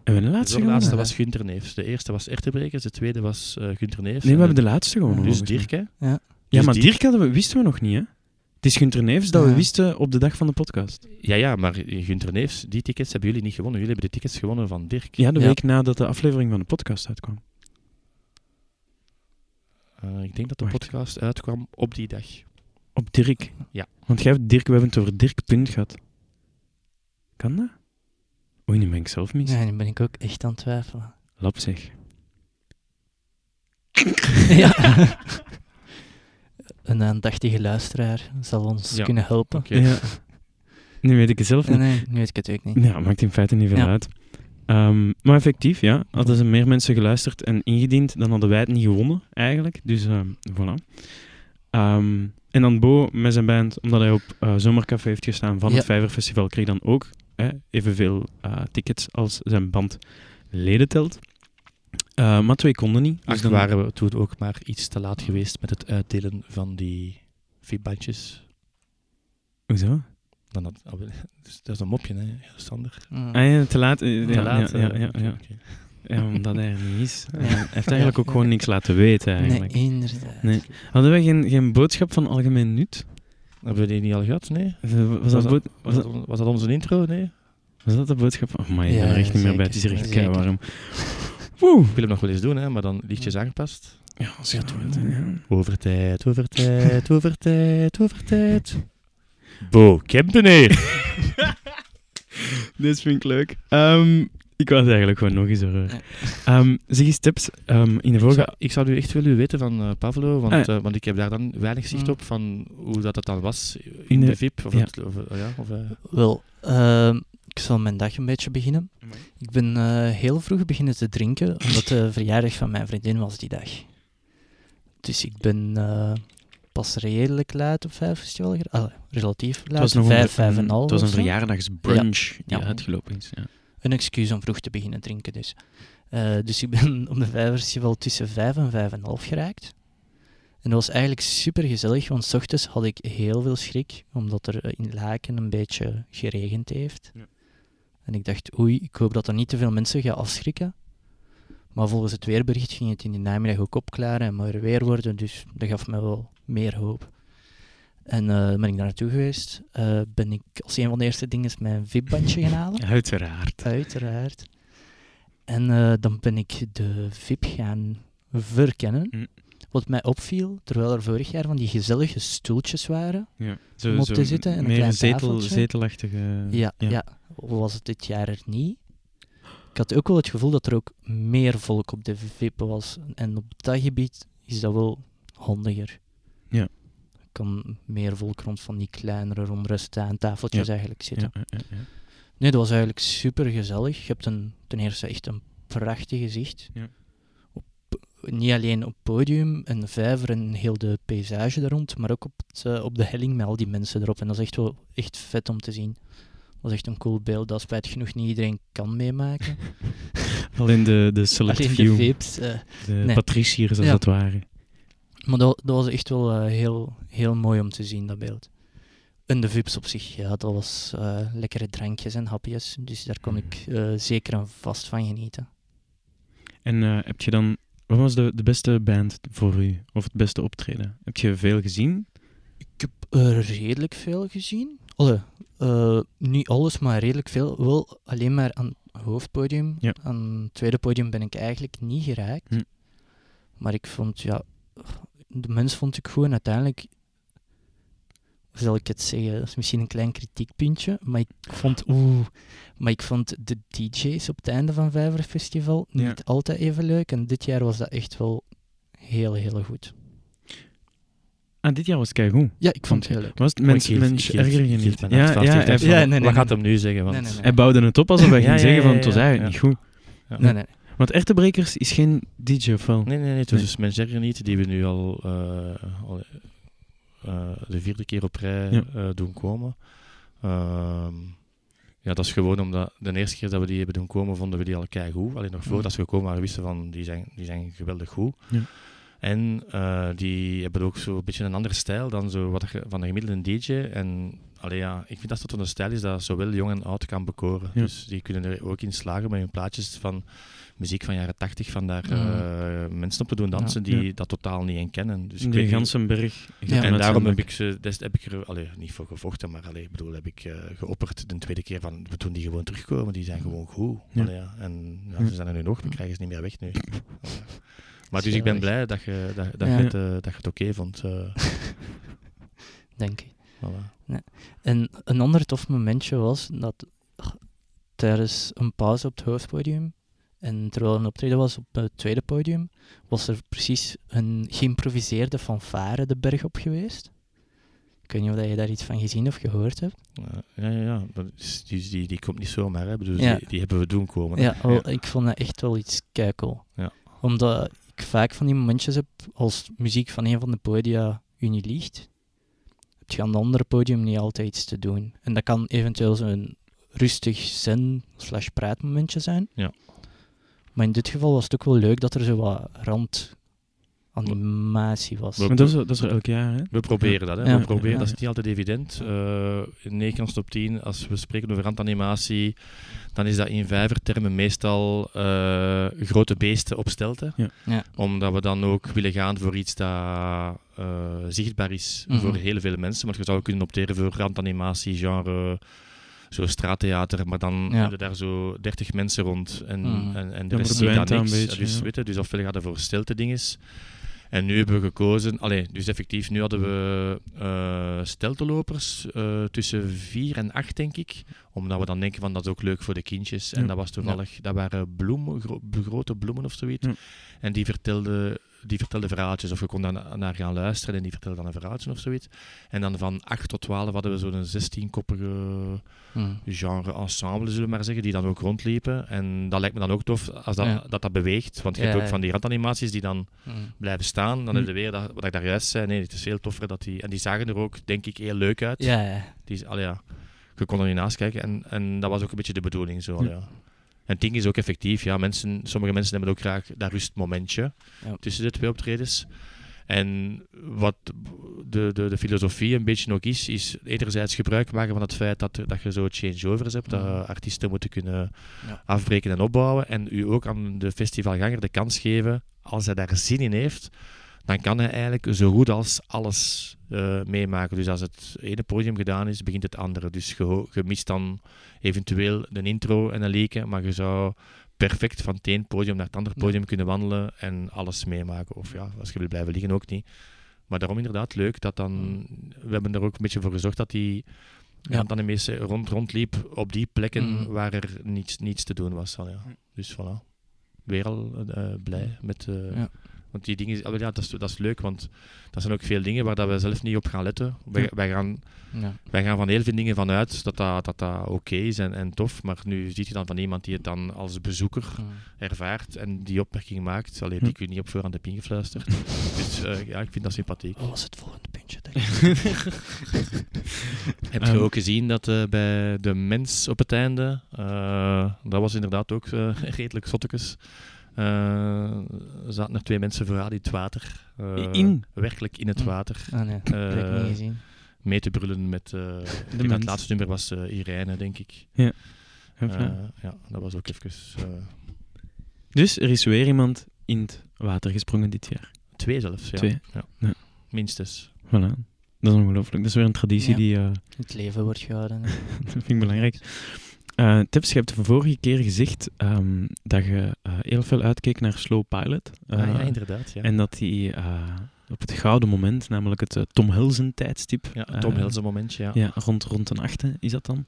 Hebben we de De laatste voorlaatste gewonnen? was Gunter Neefs. De eerste was Ertebrekers, de tweede was eh Gunter Neefs. Nee, we En hebben de laatste gewonnen. Dus. Dirk, hè? Ja, dus maar Dirk- Dirk hadden we, wisten we nog niet, hè? Het is Gunter Neefs dat we Ja. wisten op de dag van de podcast. Ja, ja, maar Gunter Neefs, die tickets hebben jullie niet gewonnen. Jullie hebben de tickets gewonnen van Dirk. Ja, de Ja. week nadat de aflevering van de podcast uitkwam. Eh, ik denk dat de Wacht. podcast uitkwam op die dag. Op Dirk. Ja. Want jij hebt Dirk, we hebben het over Dirk Punt gehad. Kan dat? Oei, nu ben ik zelf mis. Ja, nu ben ik ook echt aan het twijfelen. Lap zeg. ja. Een aandachtige luisteraar zal ons Ja. kunnen helpen. Oké. Ja. Nu weet ik het zelf Nee, niet. nee, nu weet ik het ook niet. Ja, maakt in feite niet veel Ja. uit. Ehm, maar effectief, ja. Hadden ze meer mensen geluisterd en ingediend, dan hadden wij het niet gewonnen, eigenlijk. Dus, ehm, voilà. Ehm, en dan Bo met zijn band, omdat hij op eh, Zomercafé heeft gestaan van Ja. het Vijverfestival, kreeg dan ook hè, evenveel eh, tickets als zijn band leden telt. Eh, maar twee konden niet. Dus Ach, dan- waren we toen ook maar iets te laat geweest met het uitdelen van die VIP-bandjes. Hoezo? Dan had, oh, dus dat is een mopje, hè, Sander? Mm. Ah ja, te laat. eh, Te ja, laat, ja, ja, ja, ja. omdat hij er niet is. Hij heeft eigenlijk ook gewoon niks laten weten, eigenlijk. Nee, inderdaad. Nee. Hadden we geen, geen boodschap van algemeen nut? Hebben we die niet al gehad? Nee? Was dat, Was dat, was dat, was dat onze intro? Nee? was dat de boodschap? Oh, maar je Ja, bent er echt niet meer bij. Het is hier echt kei warm. Woe! Ik wil hem nog wel eens doen, hè, maar dan lichtjes aangepast. Ja, als je het hè, ja. Overtijd, overtijd, overtijd, overtijd. Bo Kempeneer. Dit vind ik leuk. Ehm, ik was eigenlijk gewoon nog eens hoor. Ehm zeg eens tips. Ehm, in de Ik vorige... zou, ik zou nu echt willen weten van eh, Pavlo, want, Ah, ja. eh, want ik heb daar dan weinig zicht Mm. op van hoe dat, het dan was in, In de- de, VIP. Of ja. het, of, eh, ja, of, Wel, ehm, ik zal mijn dag een beetje beginnen. Amai. Ik ben eh, heel vroeg beginnen te drinken, omdat de verjaardag van mijn vriendin was die dag. Dus ik ben eh, pas redelijk laat op vijf festival. Allee, relatief het laat, was nog vijf, een, vijf en half Het was een verjaardagsbrunch die Ja. uitgelopen is. Ja. Een excuus om vroeg te beginnen drinken dus. Eh, dus ik ben op de vijf festival tussen vijf en vijf en half geraakt. En dat was eigenlijk super gezellig, want 's ochtends had ik heel veel schrik, omdat er in Laken een beetje geregend heeft. Ja. En ik dacht, oei, ik hoop dat er niet te veel mensen gaan afschrikken. Maar volgens het weerbericht ging het in de namiddag ook opklaren en mooi weer worden, dus dat gaf me wel meer hoop. En eh, ben ik daar naartoe geweest. Eh, ben ik als een van de eerste dingen mijn VIP-bandje gaan halen. Uiteraard. Uiteraard. En eh, dan ben ik de VIP gaan verkennen. Hm. Wat mij opviel, terwijl er vorig jaar van die gezellige stoeltjes waren, Ja. Om op te zitten en een meer klein zetel, tafeltje. zetelachtige... ja, ja. was het dit jaar er niet. Ik had ook wel het gevoel dat er ook meer volk op de VIP was. En op dat gebied is dat wel handiger. Ja. Er kan meer volk rond van die kleinere rondrusten aan tafeltjes eigenlijk zitten. Ja, ja. Nee, dat was eigenlijk super gezellig. Je hebt een, ten eerste echt een prachtig gezicht. Ja. Op, niet alleen op het podium en de vijver en heel de paysage daar rond, maar ook op, het, eh, op de helling met al die mensen erop. En dat is echt wel echt vet om te zien. Dat is echt een cool beeld dat spijtig genoeg niet iedereen kan meemaken. Alleen de, de select Alleen de VIP's. eh, de nee. patriciërs als Ja. het ware. Maar dat, dat was echt wel eh, heel, heel mooi om te zien, dat beeld. En de VIP's op zich, ja, dat was eh, lekkere drankjes en hapjes. Dus daar kon ik eh, zeker en vast van genieten. En heb je dan... Wat was de, de beste band voor u? Of het beste optreden? Heb je veel gezien? Ik heb redelijk veel gezien. Allee, eh, niet alles, maar redelijk veel. Wel alleen maar aan het hoofdpodium. Ja. Aan het tweede podium ben ik eigenlijk niet geraakt. Hm. Maar ik vond, ja, de mens vond ik gewoon uiteindelijk. Hoe zal ik het zeggen? Dat is misschien een klein kritiekpuntje. Maar ik vond, oeh, maar ik vond de DJ's op het einde van Vijver Festival Ja. niet altijd even leuk. En dit jaar was dat echt wel heel, heel goed. Ah, dit jaar was het goed. Ja, ik vond het heel leuk. Was het mens, mens erger je niet? Ja, ja, Ja, nee, nee, Wat gaat nee. hem nu zeggen? Want, Nee, nee, nee. hij bouwde het op alsof hij Ja, ging ja, zeggen ja, van het was ja, eigenlijk ja. niet goed. Ja. Nee, nee. Want Echtebrekers is geen DJ of wel? Nee, nee, nee. Het was Nee. dus niet, die we nu al, eh, al eh, de vierde keer op rij Ja. eh, doen komen. Ehm, ja, dat is gewoon omdat de eerste keer dat we die hebben doen komen, vonden we die al keigoed. Alleen nog voordat ze gekomen waren, wisten we van, die zijn, die zijn geweldig goed. Ja. En die hebben ook zo een beetje een andere stijl dan zo wat van een gemiddelde DJ. En allee, ja, ik vind dat dat een stijl is dat zowel jong en oud kan bekoren. Ja. Dus die kunnen er ook in slagen met hun plaatjes van muziek van jaren tachtig, van daar eh, mensen op te doen dansen die Ja. dat totaal niet in kennen. Dus ik de weet niet- Gansenberg. Ja. en daarom heb ik, ze, des, heb ik er allee, niet voor gevochten, maar allee, ik bedoel, heb ik eh, geopperd de tweede keer van we doen die gewoon terugkomen, die zijn gewoon goed. Ja. Allee, ja. En ze zijn er nu nog, we krijgen ze niet meer weg nu. Maar dus ik ben blij dat je, dat, dat Ja. je, het, eh, dat je het oké vond. eh, denk ik. voilà. En een ander tof momentje was dat ach, tijdens een pauze op het hoofdpodium en terwijl een optreden was op het tweede podium, was er precies een geïmproviseerde fanfare de berg op geweest. Ik weet niet of je daar iets van gezien of gehoord hebt. Ja, ja, ja, ja. Dat is- die, die, die komt niet zomaar, hè. Ja. die, die hebben we doen komen. Ja, wel, ik vond dat echt wel iets keikel. Ja. Omdat ik vaak van die momentjes heb als muziek van een van de podia u niet liegt, heb je aan het andere podium niet altijd iets te doen. En dat kan eventueel zo'n rustig zen slash praatmomentje zijn. Ja. Maar in dit geval was het ook wel leuk dat er zo wat randanimatie was. We- Maar dat is, dat is er elk jaar, hè? We proberen dat, hè. Ja. We proberen, Ja. dat is niet altijd evident. Eh in 9 op 10, als we spreken over randanimatie, dan is dat in vijvertermen meestal eh, grote beesten op stelten. Ja. Ja. Omdat we dan ook willen gaan voor iets dat eh, zichtbaar is Mhm. voor heel veel mensen. Want je zou kunnen opteren voor randanimatie, genre zo straattheater, maar dan Ja. hebben daar zo 30 mensen rond en, Mhm. en, en de rest ziet niks. een beetje, dus, ja. weet je, dus ofwel gaat er voor stilte dinges. En nu hebben we gekozen, allee, dus effectief, nu hadden we eh steltelopers eh, tussen 4 en 8, denk ik. Omdat we dan denken van dat is ook leuk voor de kindjes. En Ja. dat was toevallig, dat waren bloemen, gro- grote bloemen of zoiets. Ja. En die vertelden die vertelde verhaaltjes, of je kon daar na- naar gaan luisteren en die vertelde dan een verhaaltje of zoiets. En dan van 8 tot 12 hadden we zo'n 16-koppige Hmm. genre ensemble, zullen we maar zeggen, die dan ook rondliepen. En dat lijkt me dan ook tof als dat, Ja. dat, dat beweegt. Want je Ja, hebt ook van die randanimaties die dan Hmm. blijven staan. Dan Hm. heb je weer dat, wat ik daar juist zei. Nee, het is veel toffer dat die... En die zagen er ook, denk ik, heel leuk uit. Ja, ja. Die, allee, ja, je kon er niet naast kijken. En, en dat was ook een beetje de bedoeling. Zo, ja. En het ding is ook effectief. Ja, mensen, sommige mensen hebben ook graag dat rustmomentje Ja. tussen de twee optredens. En wat de, de, de filosofie een beetje ook is, is enerzijds gebruik maken van het feit dat, dat je zo changeovers hebt, dat artiesten moeten kunnen Ja. afbreken en opbouwen. En u ook aan de festivalganger de kans geven, als hij daar zin in heeft, dan kan hij eigenlijk zo goed als alles eh, meemaken. Dus als het ene podium gedaan is, begint het andere. Dus je, mist dan eventueel een intro en een leken, maar je zou perfect van het ene podium naar het andere Ja. podium kunnen wandelen en alles meemaken. Of ja, als je wil blijven liggen ook niet. Maar daarom inderdaad leuk dat dan... We hebben er ook een beetje voor gezorgd dat die... Ja. Dan de meeste rond, rondliep op die plekken Mhm. waar er niets, niets te doen was. Ja. Dus voilà. Weer al eh, blij met... Ja. Want die dingen, ah, ja, dat, is, dat is leuk, want dat zijn ook veel dingen waar dat wij zelf niet op gaan letten. Wij, Ja. wij, gaan, Ja. wij gaan van heel veel dingen vanuit dat dat, dat, dat oké is en, en tof. Maar nu ziet je dan van iemand die het dan als bezoeker ervaart en die opmerking maakt. Allee, Hm. die kun je niet op voorhand heb ingefluisterd. dus eh, ja, ik vind dat sympathiek. Wat was het volgende puntje? dat je- Heb je Ehm. ook gezien dat eh, bij de mens op het einde, eh, dat was inderdaad ook eh, redelijk zottekes, zaten er twee mensen vooraan in het water. eh, In? Werkelijk in het Mm. water. Ah nee, dat heb ik Eh, niet gezien. Mee te brullen met... eh mens. het laatste nummer was eh, Irene, denk ik. Ja, Eh, ja, dat was ook even... eh, Dus er is weer iemand in het water gesprongen dit jaar. twee zelfs, ja. Twee. Ja. Ja. Minstens. Voilà. Dat is ongelooflijk. Dat is weer een traditie Ja. die... eh, Het leven wordt gehouden. dat vind ik belangrijk. Eh Tips, je hebt de vorige keer gezegd ehm, dat je eh, heel veel uitkeek naar Slow Pilot. ah, ja, Eh, inderdaad. Ja, En dat die op het gouden moment, namelijk het Tom Helsen tijdstip. ja Tom Hilse momentje, ja. Ja, rond, rond een achte is dat dan.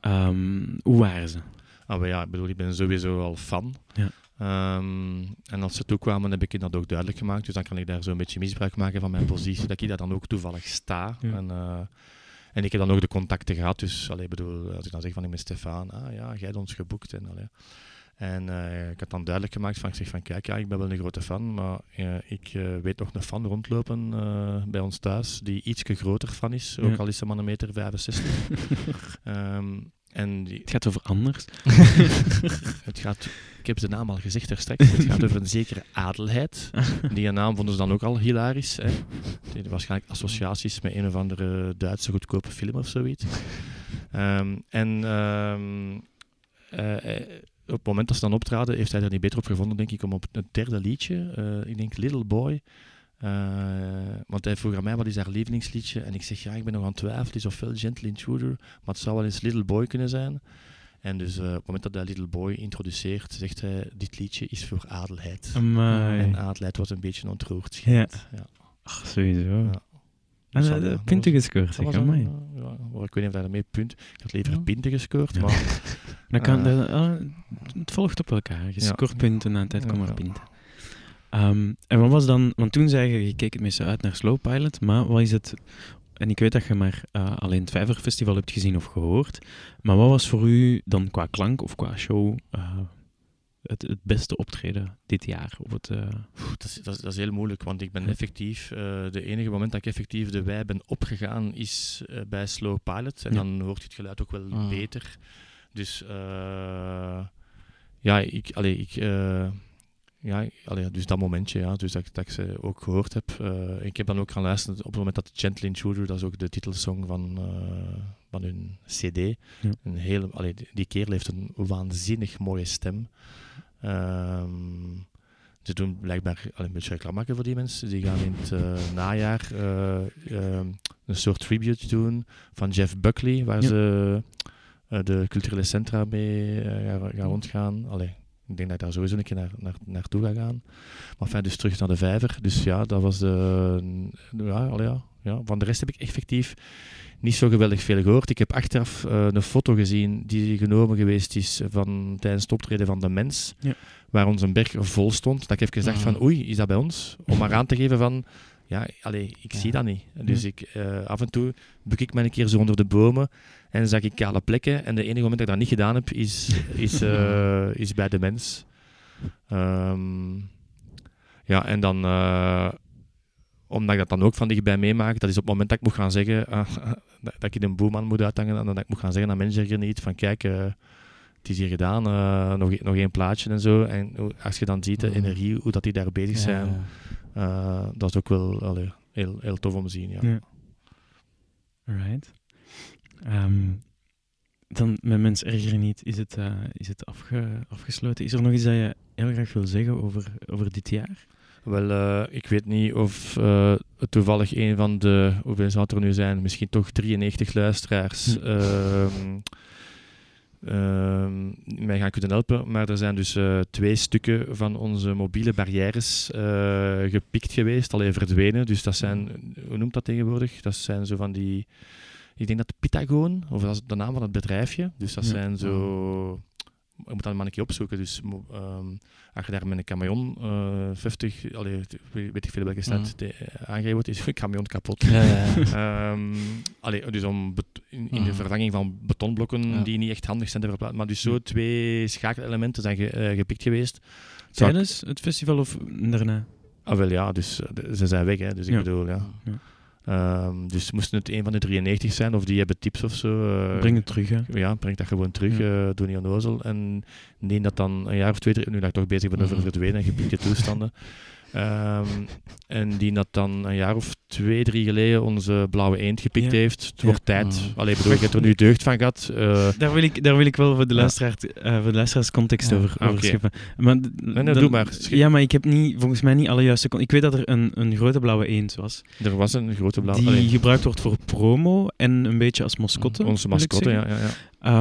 Ehm, hoe waren ze? Ah, maar ja, ik bedoel, ik ben sowieso al fan. Ja. Ehm, en als ze toekwamen, heb ik dat ook duidelijk gemaakt. Dus dan kan ik daar zo'n beetje misbruik maken van mijn positie, dat ik daar dan ook toevallig sta. Ja. En, en ik heb dan ook de contacten gehad. Dus allee, bedoel, als ik dan zeg van ik ben Stefan, ah ja, jij hebt ons geboekt. En, allee. en eh, ik had dan duidelijk gemaakt van, ik zeg van kijk, ja, ik ben wel een grote fan, maar eh, ik eh, weet nog een fan rondlopen bij ons thuis, die ietsje groter fan is, ook Ja. al is ze maar een meter 65. Ehm, en die, Het gaat over anders. het gaat, ik heb de naam al gezegd daar straks, het gaat over een zekere adelheid. Die naam vonden ze dan ook al hilarisch. Hè. Die waarschijnlijk associaties met een of andere Duitse goedkope film of zoiets. Ehm, en ehm, eh, eh, op het moment dat ze dan optraden, heeft hij er niet beter op gevonden, denk ik, om op het derde liedje, eh, ik denk Little Boy, want hij vroeg aan mij wat is haar lievelingsliedje en ik zeg ja, ik ben nog aan het twijfelen, het is ofwel Gentle Intruder, maar het zou wel eens Little Boy kunnen zijn. En dus eh, op het moment dat hij Little Boy introduceert, zegt hij, dit liedje is voor adelheid. Amai. En adelheid was een beetje ontroerd. schijnt. Ja. Ach, sowieso. Ja. En Dus uh, dat- dat punten gescoord, eh, ja, ik weet niet of hij daarmee punt... Ik had liever Ja. pinten gescoord, maar... Dan kan Eh, de, het volgt op elkaar. Je scoort punten na een tijd komen er punten. Ehm, en wat was dan... Want toen zei je, je keek het meestal uit naar Slow Pilot, maar wat is het... En ik weet dat je maar eh, alleen het Vijverfestival hebt gezien of gehoord, maar wat was voor u dan qua klank of qua show eh, het, het beste optreden dit jaar? Of het, eh, Oeh, dat, is, dat, is, dat is heel moeilijk, want ik ben effectief... eh, de enige moment dat ik effectief de wei ben opgegaan is eh, bij Slow Pilot. En Ja. dan hoort je het geluid ook wel Ah. beter. Dus... eh, ja, ik... Allee, ik eh, ja, allee, dus dat momentje, ja, dus dat, dat ik ze ook gehoord heb. Eh, ik heb dan ook gaan luisteren op het moment dat Gentle Intruder, dat is ook de titelsong van, eh, van hun CD. Een hele, allee, die- kerel heeft een waanzinnig mooie stem. Ehm, ze doen blijkbaar allee, een beetje reclame maken voor die mensen. Die gaan in het eh, najaar een soort tribute doen van Jeff Buckley, waar Ja. ze de culturele centra mee gaan, gaan rondgaan. Allee, ik denk dat ik daar sowieso een keer naar, naar, naartoe ga gaan. Maar enfin, dus terug naar de vijver. Dus ja, dat was de... Ja, allee, ja, ja. Van de rest heb ik effectief niet zo geweldig veel gehoord. Ik heb achteraf eh, een foto gezien die genomen geweest is van, tijdens het optreden van De Mens, Ja. waar ons een berg vol stond. Dat ik even gedacht Mhm. van, oei, is dat bij ons? Om maar aan te geven van, ja, allee, ik Ja. zie dat niet. Dus ik, eh, af en toe buk ik me een keer zo onder de bomen en zag ik kale plekken. En de enige moment dat ik dat niet gedaan heb, is, is, eh, is bij De Mens. Ehm, ja, en dan... eh, omdat ik dat dan ook van dichtbij meemaak, dat is op het moment dat ik moet gaan zeggen, ah, dat dat ik een boeman moet uithangen, en dat ik moet gaan zeggen aan manager niet, van kijk, het is hier gedaan, nog, nog één plaatje en zo. En als je dan ziet de Mhm. energie, hoe dat die daar bezig zijn, Ja, Eh, dat is ook wel allee, heel, heel tof om te zien. Ja. Ja. Alright. Ehm, dan, met Mens Erger Niet, is het, eh, is het afge, afgesloten. Is er nog iets dat je heel graag wil zeggen over, over dit jaar? Wel, eh, ik weet niet of eh, toevallig een van de, hoeveel zou het er nu zijn, misschien toch 93 luisteraars Hm. Ehm, mij gaan kunnen helpen. Maar er zijn dus eh, twee stukken van onze mobiele barrières eh, gepikt geweest, alleen verdwenen. Dus dat zijn, hoe noemt dat tegenwoordig? Dat zijn zo van die, ik denk dat Pythagoon, of dat is de naam van het bedrijfje. Dus dat Ja. zijn zo, ik moet dat maar een keer opzoeken. Dus ehm, als je daar met een camion eh 50, allee, weet ik veel welke stad te- eh, aangegeven wordt, is je camion kapot. Ja, ja, ja. Ehm, allee, dus om in, in de Mhm. vervanging van betonblokken Ja. die niet echt handig zijn te verplaatsen. Maar dus zo twee schakelelementen zijn ge- eh, gepikt geweest. Tijdens het festival of daarna? Ah, wel ja, dus eh, ze zijn weg, hè, dus ik Ja. bedoel, ja. Ehm, dus moesten het een van de 93 zijn, of die hebben tips of zo. eh, Breng het terug, hè. Ja, breng dat gewoon terug, Ja. eh doe niet onnozel. En neem dat dan een jaar of twee, drie, nu dat ik toch bezig ben over Mhm. verdwenen en gepikte toestanden. Ehm, en die dat dan een jaar of twee, drie geleden onze blauwe eend gepikt Ja. heeft. Het Ja. wordt tijd. Mhm. Allee, bedoel, ik heb er nu deugd van gehad. Eh, Daar wil ik, daar wil ik wel voor de, luisteraar, eh, voor de luisteraars context over, Ah, over scheppen. Maar, nee, doe maar. Schip. Ja, maar ik heb niet, volgens mij niet alle juiste... Ik weet dat er een, een grote blauwe eend was. er was een grote blauwe... die gebruikt wordt voor promo en een beetje als mascotte. onze wil ik mascotte, ja. ja, ja.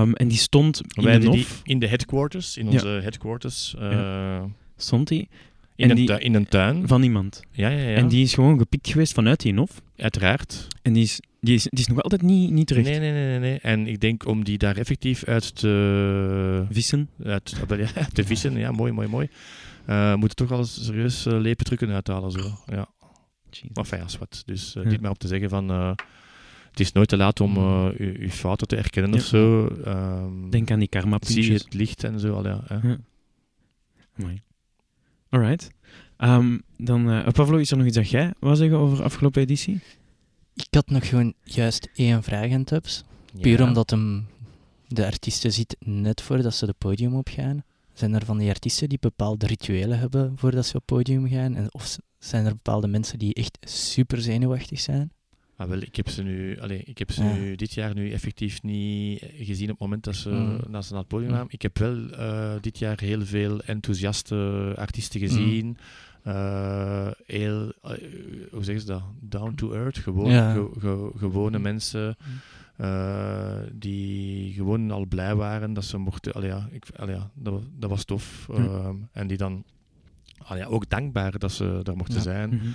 Ehm, en die stond in Wij de die in de headquarters, in onze headquarters. eh, Stond die in, En een die- tu- in een tuin. van iemand. Ja, ja, ja. En die is gewoon gepikt geweest vanuit die NOF. Uiteraard. En die is, die is, die is nog altijd niet, niet terecht. Nee, nee, nee, nee, nee. En ik denk om die daar effectief uit te... Vissen. uit, wel, ja, te vissen. Ja, mooi, mooi, mooi. Eh moeten toch al serieus uh, lepen trucken uithalen. Zo. Ja. Maar fijn, als wat. Dus eh, Ja. niet maar op te zeggen van... eh, het is nooit te laat om eh, je, je fouten te erkennen Ja. of zo. Ehm, Denk aan die karma zie het licht en zo. Al, ja. Ja. Mooi. Alright. Ehm, dan, eh Pavlo, is er nog iets dat jij wou zeggen over afgelopen editie? Ik had nog gewoon juist één vraag aan Tubbs. Puur omdat hem de artiesten ziet net voordat ze het podium opgaan. Zijn er van die artiesten die bepaalde rituelen hebben voordat ze op het podium gaan? En of zijn er bepaalde mensen die echt super zenuwachtig zijn? Ah, wel, ik heb ze nu, allee, ik heb ze Ja. nu dit jaar nu effectief niet gezien op het moment dat ze, Mm. dat ze naar het podium Mm. kwamen. Ik heb wel eh, dit jaar heel veel enthousiaste artiesten gezien. Eh, heel, eh, hoe zeggen ze dat? Down to earth. Gewoon, Ja. ge- ge- gewone mensen Mm. eh, die gewoon al blij waren dat ze mochten. Allee, ja, ik, allee, ja, dat, dat was tof. Ehm, en die dan allee, ja, ook dankbaar dat ze daar mochten zijn. Mhm.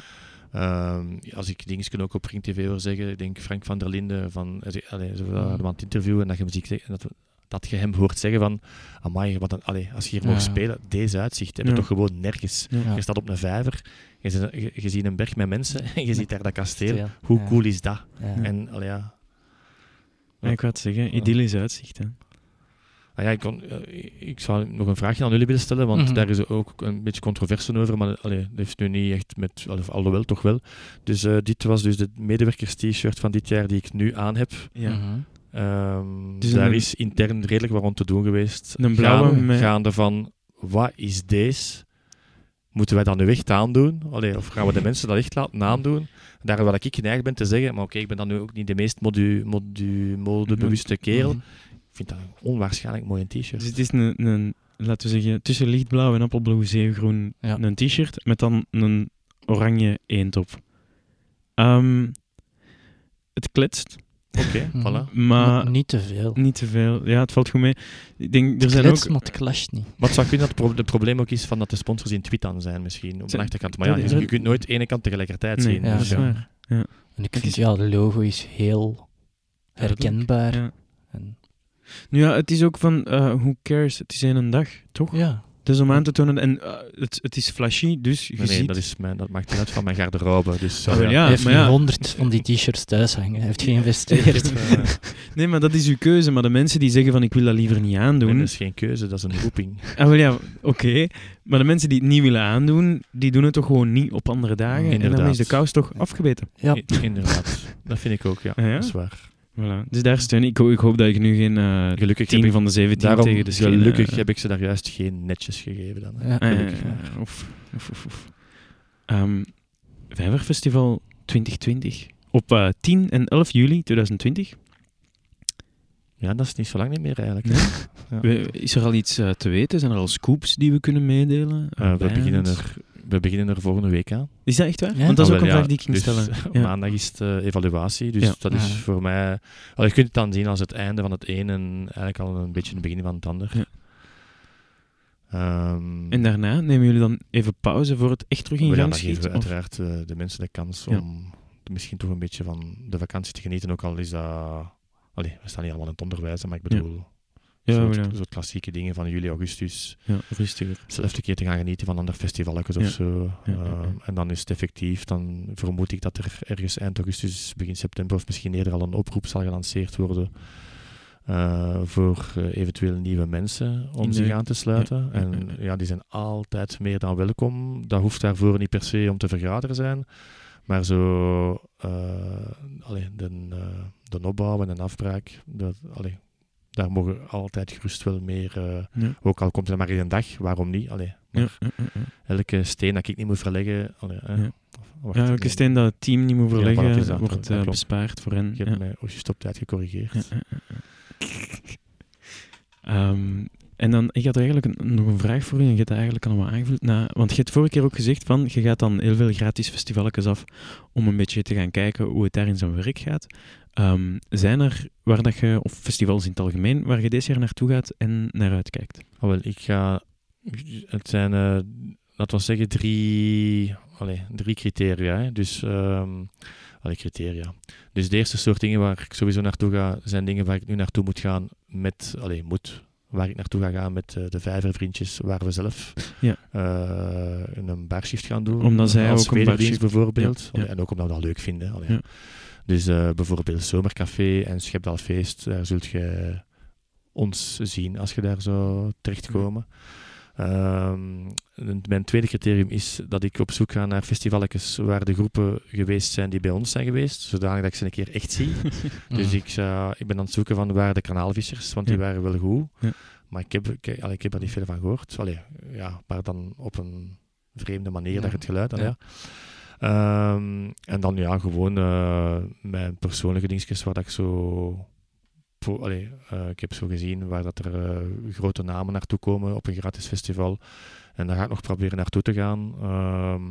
Ehm, als ik dingen ook op Ring TV wil zeggen, ik denk Frank van der Linden van, allee, uh, Mhm. aan het interview en dat je, muziek zegt, dat, dat je hem hoort zeggen van, amai, wat allee, als je hier Ja. mag spelen, deze uitzicht, heb je Ja. toch gewoon nergens. Je staat op een vijver, je, ziet- je, je ziet een berg met mensen en je ziet daar dat kasteel. Hoe cool is dat? En allee, ja, Ja, ik wou het zeggen, idyllisch uitzicht. Hè. Ah ja, ik, kon, eh, ik zou nog een vraagje aan jullie willen stellen, want Mhm. daar is ook een beetje controverse over, maar allee, dat heeft nu niet echt met, alhoewel toch wel. Dus eh, dit was dus de medewerkers-t-shirt van dit jaar die ik nu aan heb. Ja. Dus daar een- is intern redelijk wat rond te doen geweest. Een blauwe Gaan- Gaande van, wat is deze? Moeten wij dat nu echt aandoen? Allee, of gaan we de mensen dat echt laten aandoen? Daar waar ik geneigd ben te zeggen, maar oké, ik ben dan nu ook niet de meest modu, modu, modebewuste kerel. Mhm. Ik vind dat een onwaarschijnlijk mooi t-shirt. Dus het is een, een, laten we zeggen, tussen lichtblauw en appelblauw zeegroen Ja. een t-shirt met dan een oranje eend op. Ehm, het kletst, Oké, Mhm. voilà. maar N- niet te veel. niet te veel. Ja, het valt goed mee. Ik denk, er Het zijn kletst, ook... maar het clasht niet. Wat zou kunnen dat het pro- het probleem ook is van dat de sponsors in tweet aan zijn misschien, op de achterkant. Maar ja, je, je kunt nooit ene kant tegelijkertijd Nee, zien. Ja, dat dus is ja. waar. En ik vind, ja, het logo is heel herkenbaar. Ja. En, Nu ja, het is ook van, eh who cares, het is één dag, toch? ja. Het is om aan te tonen, en eh, het, het is flashy, dus je Nee, nee, ziet... dat, is mijn, dat maakt niet uit van mijn garderobe. Dus, Ah, wel, ja. ja. hij heeft maar nu ja. honderd van die t-shirts thuis hangen. Hij heeft geïnvesteerd. Nee, maar dat is uw keuze. Maar de mensen die zeggen van, ik wil dat liever niet aandoen... Nee, dat is geen keuze, dat is een roeping. Ah, wel ja, oké. Maar de mensen die het niet willen aandoen, die doen het toch gewoon niet op andere dagen. En dan Inderdaad. is de kous toch afgebeten. ja. I- inderdaad, dat vind ik ook, ja. Ah, ja? Dat is waar. Voilà. Dus daar steun ik. Ik, ho- ik hoop dat ik nu geen eh Gelukkig, 10 heb ik, van de 17 daarom, tegen de schenen... gelukkig eh, heb ik ze daar juist geen netjes gegeven dan. Ja. Gelukkig ja, maar. ja. Oef, oef, oef, oef. Ehm, Vijverfestival 2020 op eh, 10 en 11 juli 2020. Ja, dat is niet zo lang niet meer eigenlijk. Ja. Is er al iets eh, te weten? Zijn er al scoops die we kunnen meedelen? Eh, we, beginnen er, we beginnen er volgende week aan. Is dat echt waar? Ja? Want dat is Ah, ook een vraag ja. die ik ging Dus, stellen. Ja. Maandag is het eh, evaluatie, dus Ja. dat is Ja. voor mij... Al, je kunt het dan zien als het einde van het een en eigenlijk al een beetje het begin van het ander. Ja. Ehm, En daarna nemen jullie dan even pauze voor het echt terug in gang dan geven we uiteraard eh, de mensen de kans Ja. om misschien toch een beetje van de vakantie te genieten, ook al is dat... Allee, we staan niet allemaal in het onderwijs, maar ik bedoel... Ja, soort, ja. soort klassieke dingen van juli, augustus. Ja, rustiger. zelf een keer te gaan genieten van andere festivalletjes Ja. of zo. Ja. Ehm, en dan is het effectief, dan vermoed ik dat er ergens eind augustus, begin september of misschien eerder al een oproep zal gelanceerd worden eh, voor eh, eventueel nieuwe mensen om zich aan te sluiten. ja, en ja, die zijn altijd meer dan welkom. Dat hoeft daarvoor niet per se om te vergaderen zijn. Maar zo, allee, de, de opbouw en de afbraak, dat, allee, daar mogen altijd gerust wel meer eh, Ja. ook al komt het maar in een dag, waarom niet? Allee, maar Ja, ja, elke steen dat ik niet moet verleggen. Allee, elke nee, steen dat het team niet moet verleggen, dat. wordt eh, bespaard voor hen. Ik heb Ja. mij ook op tijd gecorrigeerd. Ehm, en dan, ik had er eigenlijk een- nog een vraag voor u, en je hebt eigenlijk allemaal aangevuld. Nou, want je hebt vorige keer ook gezegd van, je gaat dan heel veel gratis festivalletjes af om een beetje te gaan kijken hoe het daar in zijn werk gaat. Ehm, zijn er, waar dat je, of festivals in het algemeen, waar je deze jaar naartoe gaat en naar uitkijkt? Ah, wel, ik ga... Het zijn, eh laten we zeggen, drie, drie criteria. Hè. Dus, ehm allee, criteria. Dus de eerste soort dingen waar ik sowieso naartoe ga, zijn dingen waar ik nu naartoe moet gaan met... Allee, moet. Waar ik naartoe ga gaan met eh, de vijvervriendjes, waar we zelf Ja. eh, een baarshift gaan doen. Omdat zij Als ook een baarshift- bijvoorbeeld. Ja, Allee, ja. En ook omdat we dat leuk vinden. Allee, Ja. Dus eh, bijvoorbeeld Zomercafé en Schepdalfeest, daar zult je ons zien als je daar zou terechtkomen. En mijn tweede criterium is dat ik op zoek ga naar festivalletjes waar de groepen geweest zijn die bij ons zijn geweest, zodanig dat ik ze een keer echt zie. Dus ik, zou- ik ben aan het zoeken van waar de kanaalvissers, want die Ja. waren wel goed. Ja. Maar ik heb, ik, allee, ik heb er niet veel van gehoord. Allee, ja, maar dan op een vreemde manier, Ja. dat het geluid dan, Ja. Ehm, en dan ja, gewoon eh, mijn persoonlijke dingetjes waar dat ik zo... voor- allee, eh, ik heb zo gezien waar dat er eh, grote namen naartoe komen op een gratis festival. En daar ga ik nog proberen naartoe te gaan. Ehm,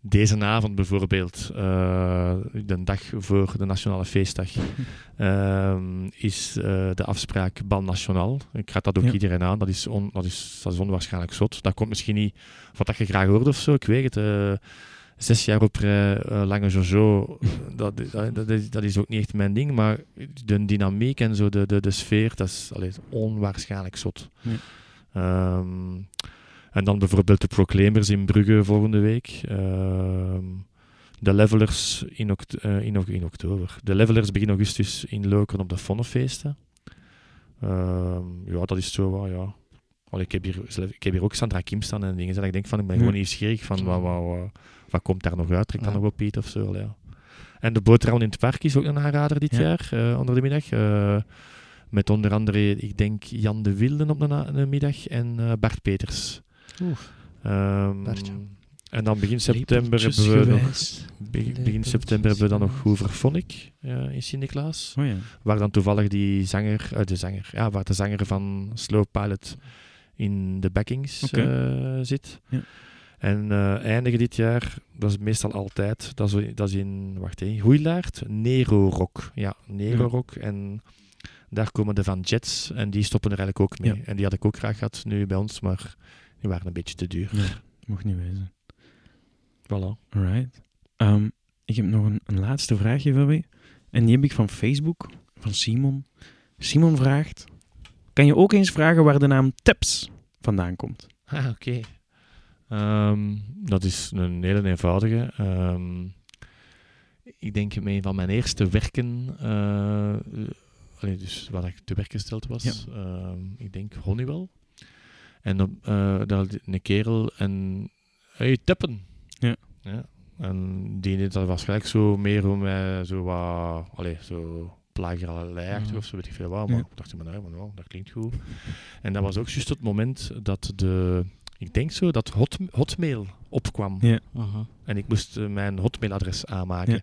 deze avond bijvoorbeeld, de dag voor de Nationale Feestdag, ehm, is de afspraak Bal Nationaal. Ik raad dat ook Ja. iedereen aan. Dat is, on, dat, is, dat is onwaarschijnlijk zot. Dat komt misschien niet wat dat je graag hoort of zo. Ik weet het. Zes jaar op rij, eh, lange Jojo, dat, dat, dat, is, dat is ook niet echt mijn ding. Maar de dynamiek en zo, de, de, de sfeer, dat is allee, onwaarschijnlijk zot. Ehm, en dan bijvoorbeeld de Proclaimers in Brugge volgende week. Ehm, de Levelers in, oct- eh, in, oktober. De Levelers begin augustus in Lokeren op de Vonnefeesten. Ehm, ja, dat is zo wat, ja. Allee, ik, heb hier, ik heb hier ook Sandra Kim staan en dingen. En ik denk van, ik ben Ja. gewoon nieuwsgierig van, wat, wat, wat, wat komt daar nog uit? Trekt daar Ja. nog op Piet of zo? Ja. En de boterham in het park is ook een aanrader dit Ja. jaar, eh, onder de middag. Eh, met onder andere, ik denk, Jan de Wilden op de, na- de middag en eh, Bart Peters. Oeh. Ehm, Bartje. en dan begin september hebben we nog, begin, september hebben we dan nog Hooverphonic eh in Sint-Niklaas. Oh ja. Waar dan toevallig die zanger, eh, de zanger, ja, waar de zanger van Slow Pilot in de backings zit. Ja. En eh, eindigen dit jaar, dat is meestal altijd, dat is, dat is in, wacht even, Hoeilaard, Nero Rock. Ja, Nero Ja. Rock. En daar komen de Van Jets en die stoppen er eigenlijk ook mee. Ja. En die had ik ook graag gehad nu bij ons, maar die waren een beetje te duur. Ja, mocht niet wezen. Voilà. Alright. Ehm, ik heb nog een, een laatste vraagje voor u. En die heb ik van Facebook, van Simon. Simon vraagt: Kan je ook eens vragen waar de naam Taps vandaan komt? Ah, oké. Ehm, dat is een hele eenvoudige. Ehm, ik denk een van mijn eerste werken, eh, eh, allee, dus waar ik te werk gesteld was, ehm, ik denk Honeywell. En op, eh, daar had een kerel en hey, tappen. Ja. ja. En die deed dat waarschijnlijk zo meer om mij zo wat, allee, zo plagerij Mhm. of zo, weet ik veel wat. Maar Ja. ik dacht, maar, nou, maar nou, dat klinkt goed. En dat was ook juist het moment dat de ik denk zo, dat hot, Hotmail opkwam. Ja. Mhm. En ik moest eh, mijn Hotmail-adres aanmaken. Ja.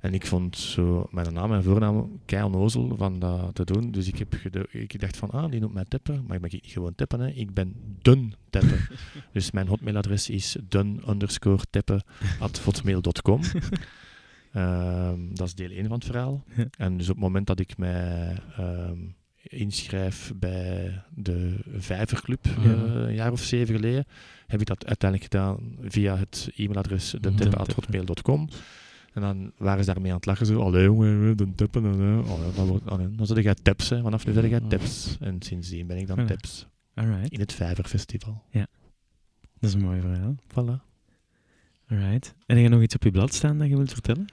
En ik vond zo mijn naam en voornaam kei onnozel van dat te doen. Dus ik, heb ik dacht van, ah, die noemt mij Teppen. Maar ik ben niet gewoon Teppen, hè. ik ben Dun Teppen. dus mijn Hotmail-adres is dun underscore teppen at hotmail.com. Ehm, dat is deel 1 van het verhaal. Ja. En dus op het moment dat ik mij ehm, inschrijf bij de Vijverclub, Ja. eh, een jaar of zeven geleden, heb ik dat uiteindelijk gedaan via het e-mailadres denteppen.hotmail.com. En dan waren ze daarmee aan het lachen. Zo, allee jongen, de Oh, ja, dan, wordt, allee, dan zit jij Teps, hè. vanaf nu zit jij Teps. En sindsdien ben ik dan Voilà. Teps Alright. in het Vijverfestival. Dat is een mooi verhaal. Voilà. Alright. En heb je nog iets op je blad staan dat je wilt vertellen?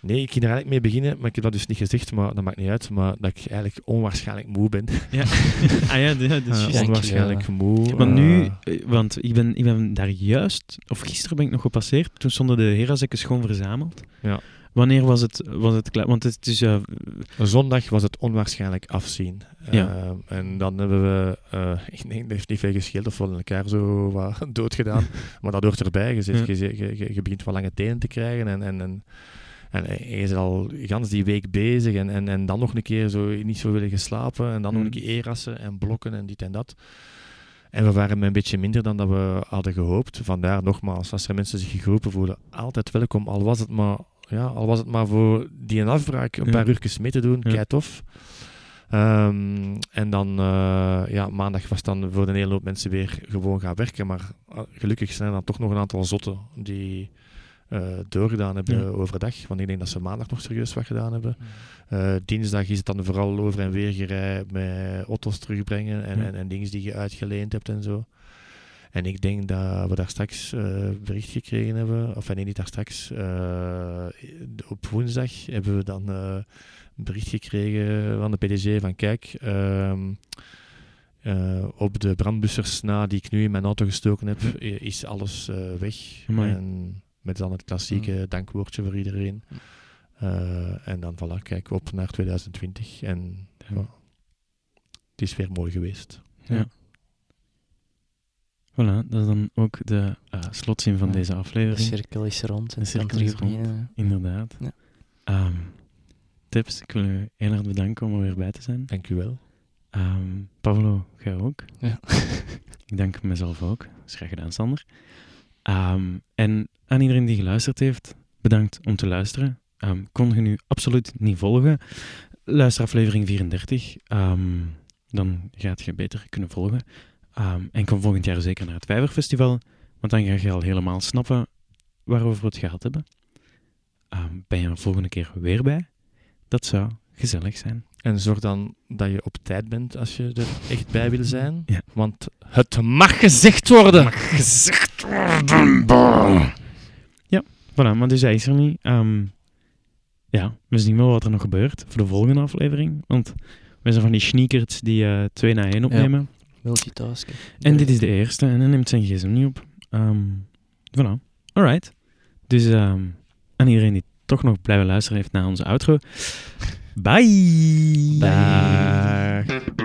Nee, ik ging er eigenlijk mee beginnen, maar ik heb dat dus niet gezegd, maar dat maakt niet uit. Maar dat ik eigenlijk onwaarschijnlijk moe ben. Ja. ah ja, dat is Eh, onwaarschijnlijk moe. Maar nu, eh, eh, want ik ben, ik ben daar juist, of gisteren ben ik nog gepasseerd, toen stonden de herazekken schoon verzameld. Ja. Wanneer was het, was het klaar? Want het is, eh, Zondag was het onwaarschijnlijk afzien. Ja. Eh, en dan hebben we, eh, ik denk, dat heeft niet veel gescheeld of we elkaar zo wat dood gedaan. maar dat hoort erbij. Je, zit, Ja. je, je, je- je begint wat lange tenen te krijgen en, en, en, en je is al gans die week bezig en, en, en dan nog een keer zo niet zo willen geslapen en dan nog een Mm. keer erassen en blokken en dit en dat. En we waren met een beetje minder dan dat we hadden gehoopt. Vandaar nogmaals, als er mensen zich geroepen voelen, altijd welkom. Al was het maar, ja, al was het maar voor die een afbraak een Ja. paar uurtjes mee te doen, Ja. kei tof. Ehm, en dan, eh, ja, maandag was dan voor de hele hoop mensen weer gewoon gaan werken. Maar eh, gelukkig zijn er dan toch nog een aantal zotten die eh, doorgedaan hebben Ja. overdag. Want ik denk dat ze maandag nog serieus wat gedaan hebben. Eh, dinsdag is het dan vooral over en weer gerij met auto's terugbrengen en, Ja. en, en dingen die je uitgeleend hebt en zo. En ik denk dat we daar straks eh, bericht gekregen hebben, of nee, niet daar straks, op woensdag hebben we dan een bericht gekregen van de PDG van kijk, ehm, eh, op de brandbussers na die ik nu in mijn auto gestoken heb, is alles weg. Amai. En met dan het klassieke dankwoordje voor iedereen. Eh, en dan voilà, kijk op naar 2020 en Ja. ja, het is weer mooi geweest. voilà, dat is dan ook de eh, slotzin van Ja. deze De aflevering. cirkel is rond en De cirkel is terug rond. beginnen. Inderdaad. Ja. Ehm, Tips, ik wil u heel erg bedanken om er weer bij te zijn. Dank u wel. Ehm, Pavlo, jij ook. Ja. ik dank mezelf ook. Dat is graag gedaan, Sander. Ehm, en aan iedereen die geluisterd heeft, bedankt om te luisteren. Ehm, kon je nu absoluut niet volgen, luister aflevering 34. Ehm, dan gaat je beter kunnen volgen. En kom volgend jaar zeker naar het Vijverfestival, want dan ga je al helemaal snappen waarover we het gehad hebben. Ben je er volgende keer weer bij? Dat zou gezellig zijn. En zorg dan dat je op tijd bent als je er echt bij wil zijn. Ja. Want het mag gezegd worden. Gezegd worden, bah. Voilà, maar dus hij is er niet. Ehm, ja, we zien wel wat er nog gebeurt voor de volgende aflevering. Want we zijn van die sneakers die eh, twee na één opnemen. Multitasken. En dit is de eerste en hij neemt zijn gsm niet op. Ehm voilà, alright. Dus ehm, aan iedereen die toch nog blijven luisteren heeft naar onze outro. Bye! Dag.